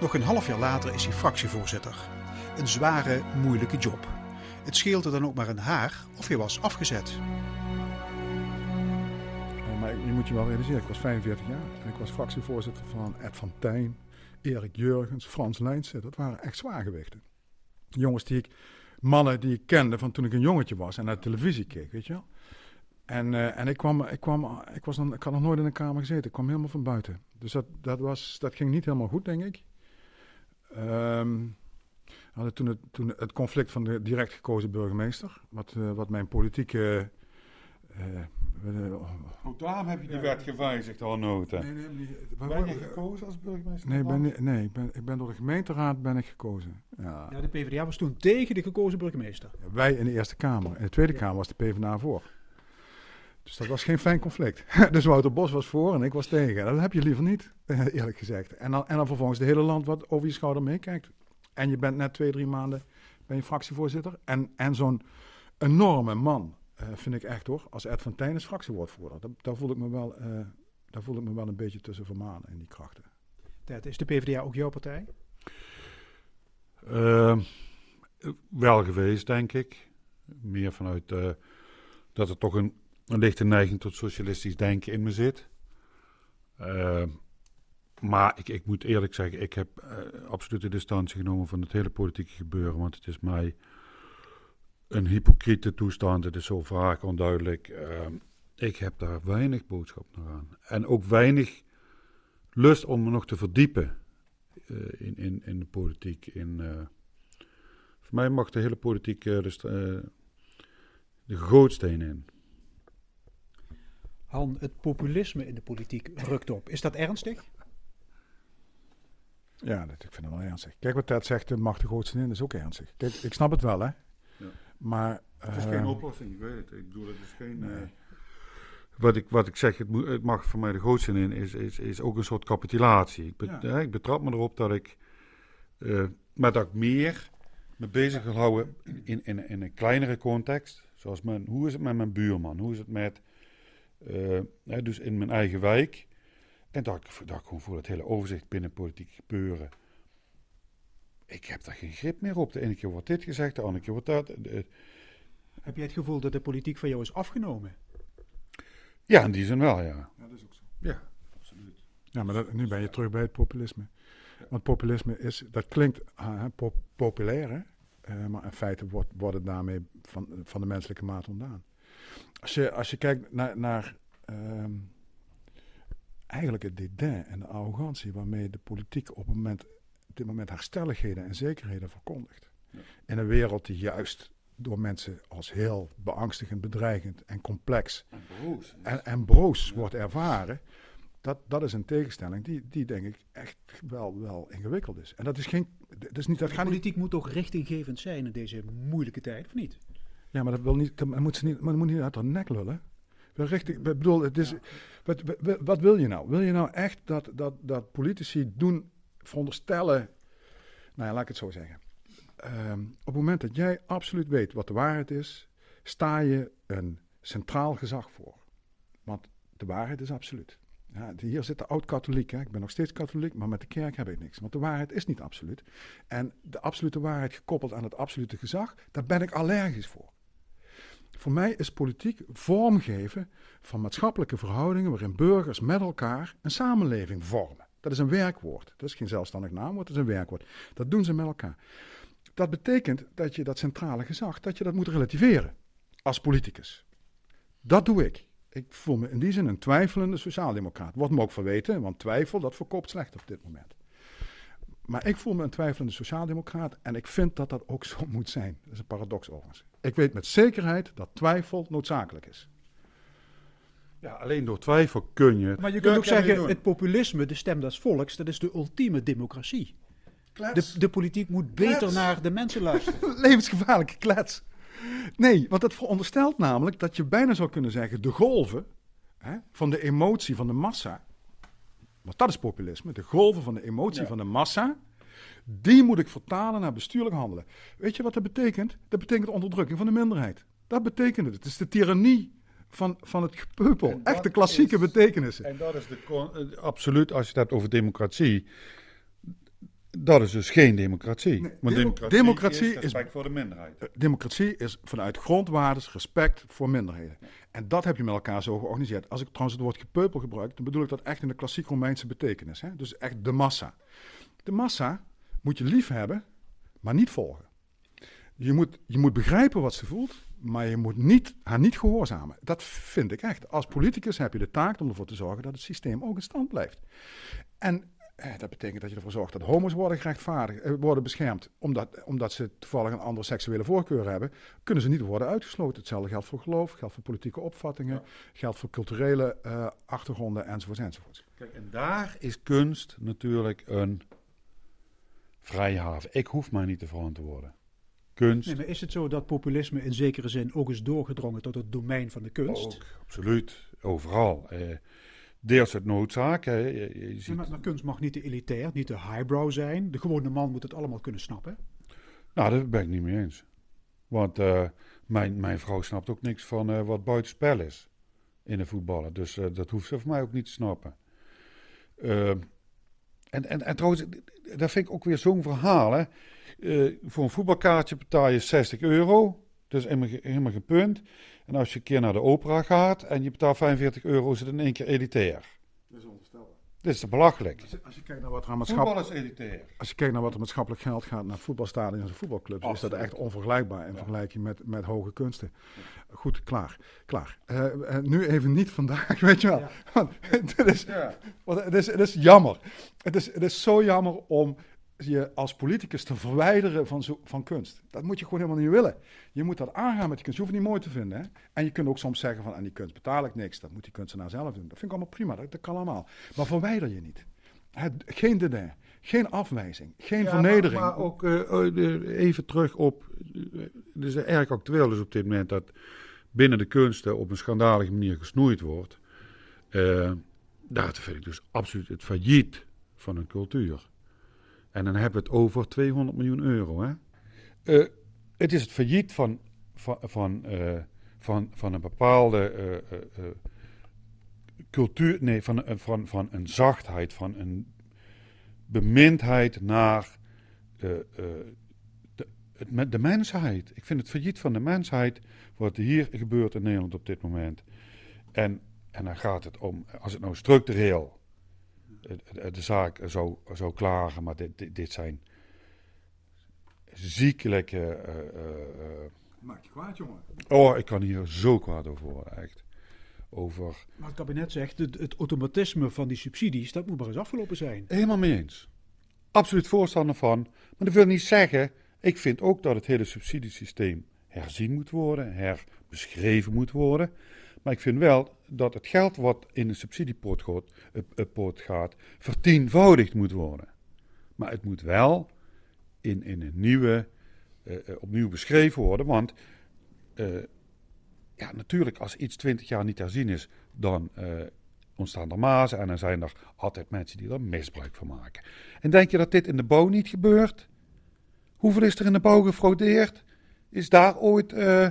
S3: Nog een half jaar later is hij fractievoorzitter. Een zware, moeilijke job. Het scheelde dan ook maar een haar of je was afgezet.
S1: Maar je moet je wel realiseren, ik was 45 jaar. En ik was fractievoorzitter van Ed van Tijn, Erik Jurgens, Frans Lijnsen. Dat waren echt zwaargewichten. Jongens die ik, mannen die ik kende van toen ik een jongetje was en naar televisie keek, weet je wel. En, eh, en ik, kwam, ik, kwam, ik, was dan, ik had nog nooit in een kamer gezeten, ik kwam helemaal van buiten. Dus dat, dat, was, dat ging niet helemaal goed, denk ik. We hadden toen het, toen het conflict van de direct gekozen burgemeester, wat, eh, wat mijn politieke... eh,
S2: Ook daarom heb je die wet gewijzigd, al nota.
S1: Nee, nee,
S2: Ben je gekozen als burgemeester?
S1: Nee, ben, nee ik, ben, ik ben door de gemeenteraad ben ik gekozen. Ja.
S3: Ja, de PvdA was toen tegen de gekozen burgemeester.
S1: Wij in de Eerste Kamer. In de Tweede Kamer was de PvdA voor. Dus dat was geen fijn conflict. [LAUGHS] dus Wouter Bos was voor en ik was tegen. Dat heb je liever niet, eh, [LAUGHS] eerlijk gezegd. En dan, en dan vervolgens de hele land wat over je schouder meekijkt. En je bent net twee, drie maanden ben je fractievoorzitter. En, en zo'n enorme man, eh, vind ik echt hoor, als Ed van Tijn is fractiewoordvoerder. Daar, daar, voel ik me wel, eh, daar voel ik me wel een beetje tussen vermanen in die krachten.
S3: Ted, is de PvdA ook jouw partij?
S2: Ehm, wel geweest, denk ik. Meer vanuit eh, dat er toch een, een lichte neiging tot socialistisch denken in me zit. Ehm, maar ik, ik moet eerlijk zeggen, ik heb absolute distantie genomen van het hele politieke gebeuren. Want het is mij een hypocriete toestand. Het is zo vaak onduidelijk. Ehm, ik heb daar weinig boodschap naar aan. En ook weinig lust om me nog te verdiepen eh, in, in, in de politiek. In, eh, voor mij mag de hele politiek eh, de, st- eh, de gootsteen in.
S3: Han, het populisme in de politiek rukt op. Is dat ernstig?
S1: Ja, dat, ik vind het wel ernstig. Kijk wat Ted zegt, de macht de grootste in, is ook ernstig. Kijk, ik snap het wel, hè.
S2: Ja.
S1: Maar...
S2: Het is geen oplossing, ik weet het. Ik bedoel, het is geen... eh,
S1: nee.
S2: wat, ik, wat ik zeg, het, moet, het mag voor mij de grootste in, is, is, is ook een soort capitulatie. Ik, bet-
S1: Ja.
S2: hè, ik betrap me erop dat ik... eh, maar dat ik meer me bezig wil houden in, in, in een kleinere context. Zoals mijn, hoe is het met mijn buurman? Hoe is het met... eh, hè, dus in mijn eigen wijk. En dat dat ik gewoon voor het hele overzicht binnen politiek gebeuren... Ik heb daar geen grip meer op. De ene keer wordt dit gezegd, de andere keer wordt dat. De-
S3: Heb jij het gevoel dat de politiek van jou is afgenomen?
S2: Ja, in die zin wel, ja.
S1: Ja, dat is ook zo.
S2: Ja, absoluut.
S1: Ja, maar dat- nu ben je terug bij het populisme. Want populisme is, dat klinkt ah, pop- populair, hè? Eh, maar in feite wordt, wordt het daarmee van, van de menselijke maat ontdaan. Als je, als je kijkt naar, naar ehm, eigenlijk het dédain en de arrogantie waarmee de politiek op, het moment, op dit moment haar stelligheden en zekerheden verkondigt.
S2: Ja.
S1: In een wereld die juist door mensen als heel beangstigend, bedreigend en complex
S2: En broos.
S1: en, en broos
S2: Ja.
S1: wordt ervaren. Dat, dat is een tegenstelling die, die denk ik echt wel, wel ingewikkeld is. En dat is geen. Dat is niet, dat
S3: De
S1: gaat niet.
S3: politiek moet toch richtinggevend zijn in deze moeilijke tijd, of niet?
S1: Ja, maar dat wil niet. Dat moet, ze niet, maar dat moet niet uit haar nek lullen. Richtig, ik bedoel, het is, wat, wat, wat wil je nou? Wil je nou echt dat, dat, dat politici doen, veronderstellen, nou ja, laat ik het zo zeggen. Ehm, op het moment dat jij absoluut weet wat de waarheid is, sta je een centraal gezag voor. Want de waarheid is absoluut. Ja, hier zitten oud-katholiek. Ik ben nog steeds katholiek, maar met de kerk heb ik niks. Want de waarheid is niet absoluut. En de absolute waarheid gekoppeld aan het absolute gezag, daar ben ik allergisch voor. Voor mij is politiek vormgeven van maatschappelijke verhoudingen waarin burgers met elkaar een samenleving vormen. Dat is een werkwoord. Dat is geen zelfstandig naamwoord, dat is een werkwoord. Dat doen ze met elkaar. Dat betekent dat je dat centrale gezag, dat je dat moet relativeren als politicus. Dat doe ik. Ik voel me in die zin een twijfelende sociaaldemocraat. Wordt me ook verweten, want twijfel, dat verkoopt slecht op dit moment. Maar ik voel me een twijfelende sociaaldemocraat en ik vind dat dat ook zo [LAUGHS] moet zijn. Dat is een paradox overigens. Ik weet met zekerheid dat twijfel noodzakelijk is.
S2: Ja, alleen door twijfel kun je.
S3: Maar je kunt ook zeggen, het populisme, de stem des volks, dat is de ultieme democratie. De, de, politiek moet beter naar de mensen luisteren. [LAUGHS]
S1: Levensgevaarlijke klets. Nee, want het veronderstelt namelijk dat je bijna zou kunnen zeggen: de golven hè, van de emotie van de massa. Want dat is populisme. De golven van de emotie van de massa. Die moet ik vertalen naar bestuurlijk handelen. Weet je wat dat betekent? Dat betekent onderdrukking van de minderheid. Dat betekent het. Het is de tirannie van, van het gepeupel. Echt de klassieke betekenissen.
S2: En dat is de, eh, absoluut, als je het hebt over democratie. Dat is dus geen democratie.
S1: Nee, democratie, democratie, is
S2: respect voor de minderheid.
S1: Eh, democratie is vanuit grondwaardes respect voor minderheden. En dat heb je met elkaar zo georganiseerd. Als ik trouwens het woord gepeupel gebruik, dan bedoel ik dat echt in de klassiek Romeinse betekenis. Hè? Dus echt de massa. De massa moet je lief hebben, maar niet volgen. Je moet, je moet begrijpen wat ze voelt, maar je moet niet, haar niet gehoorzamen. Dat vind ik echt. Als politicus heb je de taak om ervoor te zorgen dat het systeem ook in stand blijft. En eh, dat betekent dat je ervoor zorgt dat homo's worden gerechtvaardigd, eh, worden beschermd. Omdat, omdat ze toevallig een andere seksuele voorkeur hebben, kunnen ze niet worden uitgesloten. Hetzelfde geldt voor geloof, geldt voor politieke opvattingen, geldt voor culturele uh, achtergronden enzovoorts enzovoorts.
S2: Kijk, en daar is kunst natuurlijk een vrijhaven. Ik hoef mij niet te verantwoorden. Kunst.
S3: Nee, maar is het zo dat populisme in zekere zin ook is doorgedrongen tot het domein van de kunst?
S2: Ook, absoluut. Overal. Eh, deels het noodzaak. Hè. Je,
S3: ziet... maar, kunst mag niet te elitair, niet te highbrow zijn. De gewone man moet het allemaal kunnen snappen.
S2: Nou, daar ben ik niet mee eens. Want uh, mijn, mijn vrouw snapt ook niks van uh, wat buitenspel is in de voetballen. Dus uh, dat hoeft ze voor mij ook niet te snappen. en, en, en trouwens, dat vind ik ook weer zo'n verhaal. Hè. Voor een voetbalkaartje betaal je 60 euro. Dat is helemaal, helemaal geen punt. En als je een keer naar de opera gaat en je betaalt 45 euro, is het in één keer elitair.
S1: Dat is onvoorstelbaar.
S2: Dit is belachelijk.
S1: Als je, als je kijkt naar wat er aan
S2: maatschappelijk... Voetbal is elitair.
S1: Als je kijkt naar wat er maatschappelijk geld gaat naar voetbalstadions en voetbalclubs, is dat echt onvergelijkbaar in vergelijking met, met hoge kunsten. Goed, klaar. klaar. Uh, nu even niet vandaag, [LAUGHS] weet je wel. Ja. Want, het, is, ja. want het, is, het is jammer. Het is, het is zo jammer om je als politicus te verwijderen van, zo, van kunst. Dat moet je gewoon helemaal niet willen. Je moet dat aangaan met die kunst. Je hoeft het niet mooi te vinden. Hè? En je kunt ook soms zeggen van aan die kunst betaal ik niks. Dat moet die kunstenaar zelf doen. Dat vind ik allemaal prima. Dat, kan allemaal. Maar verwijder je niet. geen dédain. Geen afwijzing. Geen vernedering.
S2: Maar, ook uh, even terug op... Het is erg actueel dus op dit moment dat binnen de kunsten op een schandalige manier gesnoeid wordt. Uh, daar vind ik dus absoluut het failliet van een cultuur. En dan hebben we het over 200 miljoen euro. Hè? Uh, het is het failliet van, van, van, uh, van, van een bepaalde uh, cultuur, nee, van, van, van een zachtheid, van een bemindheid naar de, het, de mensheid. Ik vind het failliet van de mensheid wat hier gebeurt in Nederland op dit moment. En, en dan gaat het om, als het nou structureel de zaak zou, zou klagen, maar dit, dit, zijn ziekelijke... Uh,
S1: Maak je kwaad, jongen.
S2: Oh, ik kan hier zo kwaad over worden, echt. Over...
S3: Maar het kabinet zegt, het, het automatisme van die subsidies, dat moet maar eens afgelopen zijn.
S2: Helemaal mee eens. Absoluut voorstander van. Maar dat wil niet zeggen, ik vind ook dat het hele subsidiesysteem herzien moet worden, herbeschreven moet worden. Maar ik vind wel dat het geld wat in de subsidiepot gaat, uh, gaat vertienvoudigd moet worden. Maar het moet wel in, in een nieuwe, uh, opnieuw beschreven worden. Want ja, natuurlijk, als iets twintig jaar niet herzien is, dan eh, ontstaan er mazen en dan zijn er altijd mensen die er misbruik van maken. En denk je dat dit in de bouw niet gebeurt? Hoeveel is er in de bouw gefraudeerd? Is daar ooit eh,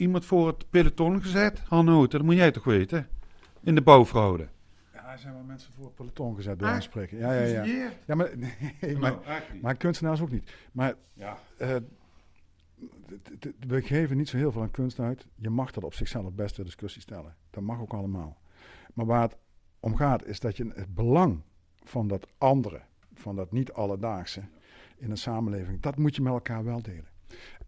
S2: iemand voor het peloton gezet? Hannoot, dat moet jij toch weten? In de bouwfraude.
S1: Ja, er zijn wel mensen voor het peloton gezet, bij wijze
S2: Ah,
S1: spreken. Ja, ja, ja. Ja, maar, [LAUGHS] nee, maar, kunstenaars ook niet. Maar
S2: ja.
S1: eh, we geven niet zo heel veel aan kunst uit. Je mag dat op zichzelf best ter discussie stellen. Dat mag ook allemaal. Maar waar het om gaat, is dat je het belang van dat andere, van dat niet alledaagse in een samenleving, dat moet je met elkaar wel delen.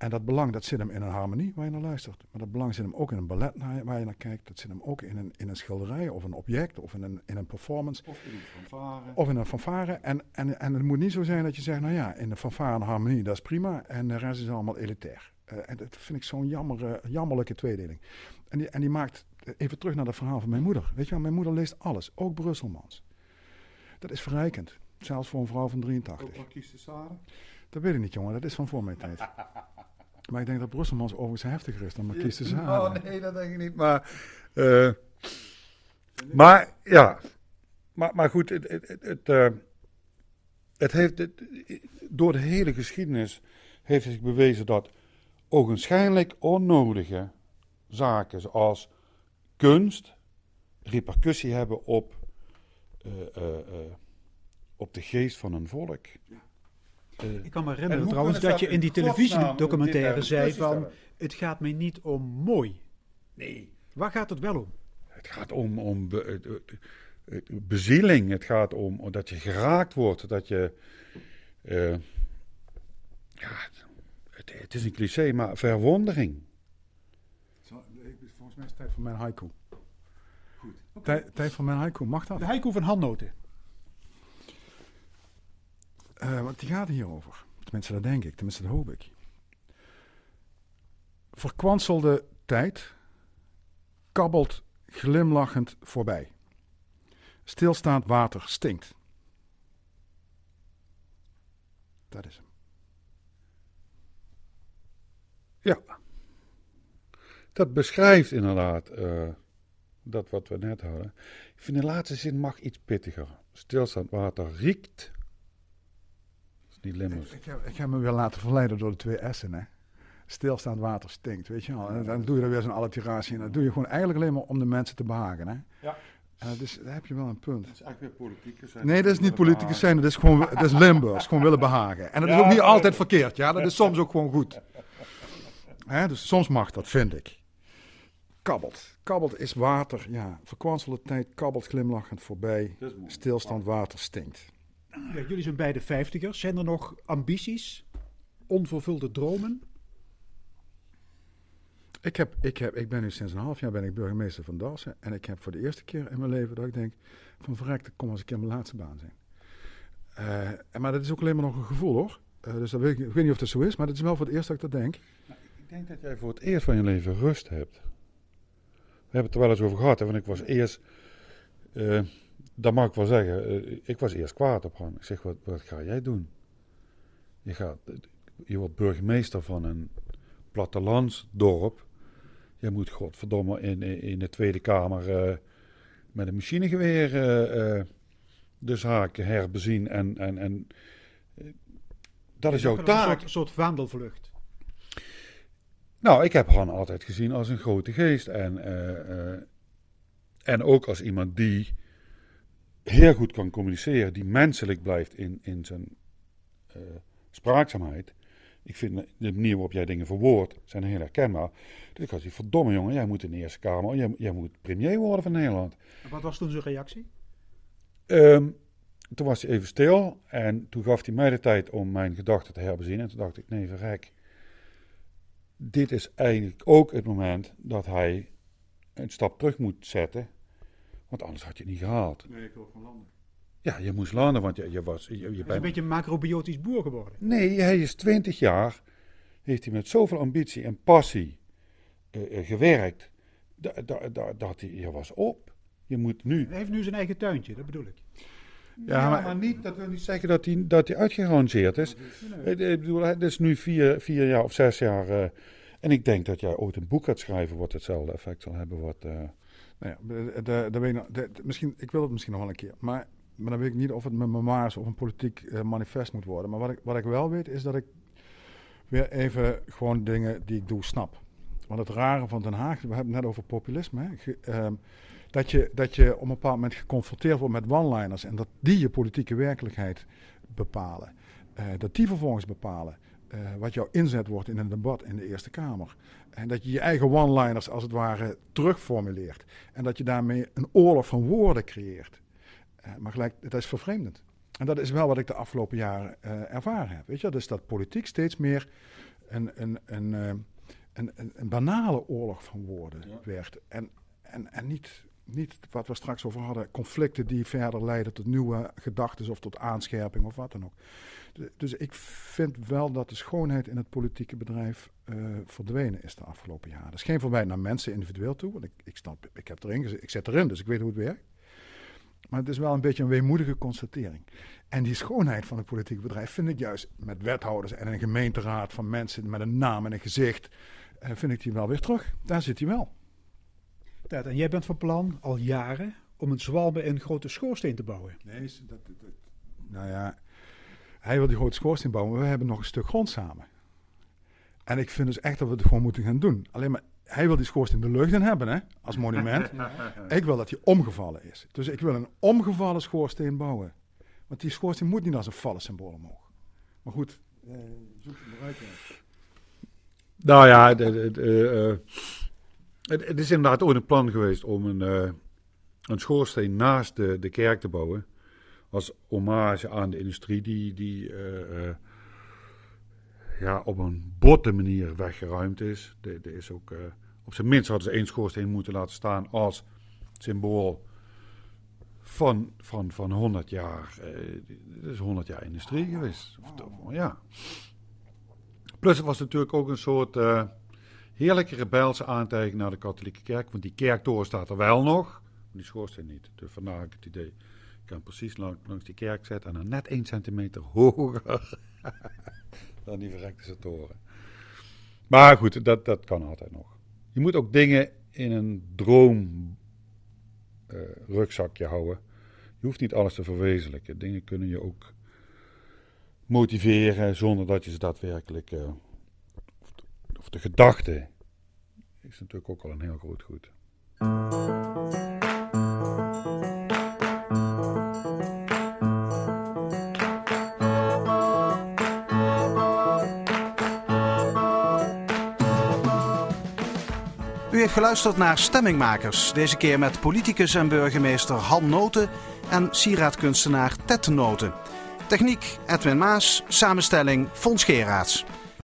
S1: En dat belang, dat zit hem in een harmonie waar je naar luistert. Maar dat belang zit hem ook in een ballet waar je naar kijkt. Dat zit hem ook in een, in een schilderij of een object of in een, in een performance.
S2: Of in fanfare.
S1: Of in een fanfare. En, en, en het moet niet zo zijn dat je zegt, nou ja, in de fanfare en harmonie, dat is prima. En de rest is allemaal elitair. Eh, en dat vind ik zo'n jammer, eh, jammerlijke tweedeling. En die, en die maakt, even terug naar dat verhaal van mijn moeder. Weet je wel, mijn moeder leest alles, ook Brusselmans. Dat is verrijkend. Zelfs voor een vrouw van 83.
S2: Ook Marquise de Sade?
S1: Dat weet ik niet, jongen. Dat is van voor mijn tijd. [LAUGHS] Maar ik denk dat Brusselmans overigens heftiger is dan Marquise de Sade.
S2: Oh nee, dat denk ik niet. Maar, eh, maar ja, maar, maar goed, het, het, het, eh, het heeft, het- door de hele geschiedenis heeft zich bewezen dat ogenschijnlijk onnodige zaken zoals kunst repercussie hebben op, eh, op de geest van een volk. Eh,
S3: Ik kan me
S2: En
S3: herinneren trouwens dat je in die televisiedocumentaire zei van... Het gaat mij niet om mooi.
S2: nee.
S3: Waar gaat het wel om?
S2: Het gaat om, om be- het- het- bezieling. Het gaat om dat je geraakt wordt. Dat je. eh, ja, het, het is een cliché, maar verwondering.
S1: Zo, Volgens mij is het tijd voor mijn haiku. Goed. Tijd, tijd voor mijn haiku, mag dat?
S3: De haiku van handnoten.
S1: Eh, want die gaat hierover. Tenminste, dat denk ik. Tenminste, dat hoop ik. Verkwanselde tijd kabbelt glimlachend voorbij. Stilstaand water stinkt. Dat is hem.
S2: Ja. Dat beschrijft inderdaad eh, dat wat we net hadden. Ik vind de laatste zin mag iets pittiger. Stilstaand water riekt. Dat is.
S1: Ik heb, ik heb me weer laten verleiden door de twee S'en. Hè. Stilstaand water stinkt, weet je wel. En dan doe je er weer zo'n alliteratie in. Dat doe je gewoon eigenlijk alleen maar om de mensen te behagen. Hè.
S2: Ja.
S1: Eh, dus daar heb je wel een punt.
S2: Dat is eigenlijk weer politicus.
S1: Nee, dat is niet politicus zijn, dat is gewoon dat is Limburgs, gewoon willen behagen. En dat is ook niet altijd verkeerd, ja, dat is soms ook gewoon goed. Hè, dus soms mag dat, vind ik. Kabbelt. Kabbelt is water, ja. Verkwanselde tijd kabbelt glimlachend voorbij.
S2: Dat is.
S1: Stilstand water stinkt.
S3: Ja, jullie zijn beide vijftigers. Zijn er nog ambities? Onvervulde dromen?
S1: Ik, heb, ik, heb, ik ben nu sinds een half jaar ben ik burgemeester van Dalsen. En ik heb voor de eerste keer in mijn leven dat ik denk... van verrekt, ik kom als een keer mijn laatste baan zijn. Eh, en maar dat is ook alleen maar nog een gevoel hoor. Eh, dus dat weet ik, ik weet niet of dat zo is, maar dat is wel voor het eerst dat ik dat denk.
S2: Ik denk dat jij voor het eerst van je leven rust hebt. We hebben het er wel eens over gehad. Hè? Want ik was eerst, eh, dat mag ik wel zeggen, eh, ik was eerst kwaad op hem. Ik zeg, wat, wat ga jij doen? Je, gaat, je wordt burgemeester van een plattelandsdorp. Je moet godverdomme in, in, de Tweede Kamer eh, met een machinegeweer eh, de zaken herbezien. En, en, en dat is jouw
S3: Een
S2: taak.
S3: soort, soort vaandelvlucht.
S2: Nou, ik heb Han altijd gezien als een grote geest. En, en ook als iemand die heel goed kan communiceren, die menselijk blijft in, in zijn eh, spraakzaamheid. Ik vind de manier waarop jij dingen verwoordt, zijn heel herkenbaar. Dus ik had die verdomme jongen, jij moet in de Eerste Kamer, jij, jij moet premier worden van Nederland.
S3: En wat was toen zijn reactie?
S2: Ehm, toen was hij even stil en toen gaf hij mij de tijd om mijn gedachten te herbezien. En toen dacht ik, nee verrek, dit is eigenlijk ook het moment dat hij een stap terug moet zetten. Want anders had je het niet gehaald.
S1: Nee, ik wil gewoon landen.
S2: Ja, je moest landen, want je, je was... Je, je
S3: Hij is
S2: bent-
S3: een beetje een macrobiotisch boer geworden.
S2: Nee, hij is 20 jaar, heeft hij met zoveel ambitie en passie eh, eh, gewerkt, da, da, da- dat hij, je was op. Je moet nu
S3: Hij heeft nu zijn eigen tuintje, dat bedoel ik.
S2: Ja,
S1: Ja,
S2: maar,
S1: maar-
S2: niet, dat wil niet zeggen dat hij, dat hij uitgerangeerd is. Eh, Ik bedoel, het is nu vier, vier jaar of zes jaar eh, En ik denk dat jij ooit een boek gaat schrijven wat hetzelfde effect zal hebben. Wat, uh...
S1: nou ja, de, de, de, misschien, ik wil het misschien nog wel een keer. Maar, maar dan weet ik niet of het met memoirs of een politiek uh, manifest moet worden. Maar wat ik, wat ik wel weet is dat ik weer even gewoon dingen die ik doe snap. Want het rare van Den Haag, we hebben het net over populisme. Uh, dat, je, dat je op een bepaald moment geconfronteerd wordt met one-liners en dat die je politieke werkelijkheid bepalen. Uh, dat die vervolgens bepalen uh, wat jouw inzet wordt in een debat in de Eerste Kamer. En dat je je eigen one-liners als het ware terugformuleert. En dat je daarmee een oorlog van woorden creëert. Uh, maar gelijk, dat is vervreemdend. En dat is wel wat ik de afgelopen jaren uh, ervaren heb. Weet je, dus dat politiek steeds meer een, een, een, een, een, een banale oorlog van woorden ja. werd. En, en, en niet, niet wat we straks over hadden, conflicten die verder leiden tot nieuwe gedachten of tot aanscherping of wat dan ook. Dus ik vind wel dat de schoonheid in het politieke bedrijf uh, verdwenen is de afgelopen jaren. Dat is geen verwijt naar mensen individueel toe, want ik, ik, snap, ik heb erin, ik zit erin, dus ik weet hoe het werkt. Maar het is wel een beetje een weemoedige constatering. En die schoonheid van het politieke bedrijf vind ik juist met wethouders en een gemeenteraad van mensen met een naam en een gezicht, uh, vind ik die wel weer terug. Daar zit hij wel.
S3: Ted, en jij bent van plan al jaren om een zwalbe in een grote schoorsteen te bouwen.
S1: Nee, dat, dat, dat, nou ja, hij wil die grote schoorsteen bouwen, maar we hebben nog een stuk grond samen. En ik vind dus echt dat we het gewoon moeten gaan doen. Alleen maar, hij wil die schoorsteen de lucht in hebben, hè, als monument. [LAUGHS] ik wil dat hij omgevallen is. Dus ik wil een omgevallen schoorsteen bouwen. Want die schoorsteen moet niet als een vallen symbool omhoog. Maar goed, eh, zoek het eruit.
S2: Nou ja, de, de, uh, het, het, is inderdaad ooit een plan geweest om een, uh, een schoorsteen naast de, de kerk te bouwen als hommage aan de industrie die, die uh, uh, ja, op een botte manier weggeruimd is. Er is ook, uh, op zijn minst hadden ze één schoorsteen moeten laten staan als symbool van, van, van 100 jaar. Het is 100 jaar industrie geweest. Ja. Plus het was natuurlijk ook een soort heerlijke rebelse aantijging naar de katholieke kerk. Want die kerktoren staat er wel nog, die schoorsteen niet. Dus vandaar het idee precies lang, langs die kerk zetten en dan net 1 centimeter hoger [LAUGHS] dan die verrekte toren. Maar goed, dat, dat kan altijd nog. Je moet ook dingen in een droom uh, rugzakje houden. Je hoeft niet alles te verwezenlijken. Dingen kunnen je ook motiveren zonder dat je ze daadwerkelijk. Uh, of, de, of de gedachte is natuurlijk ook al een heel groot goed.
S3: Heeft geluisterd naar Stemmingmakers. Deze keer met politicus en burgemeester Han Noten en sieraadkunstenaar Ted Noten. Techniek Edwin Maas, samenstelling Fons Geraerts.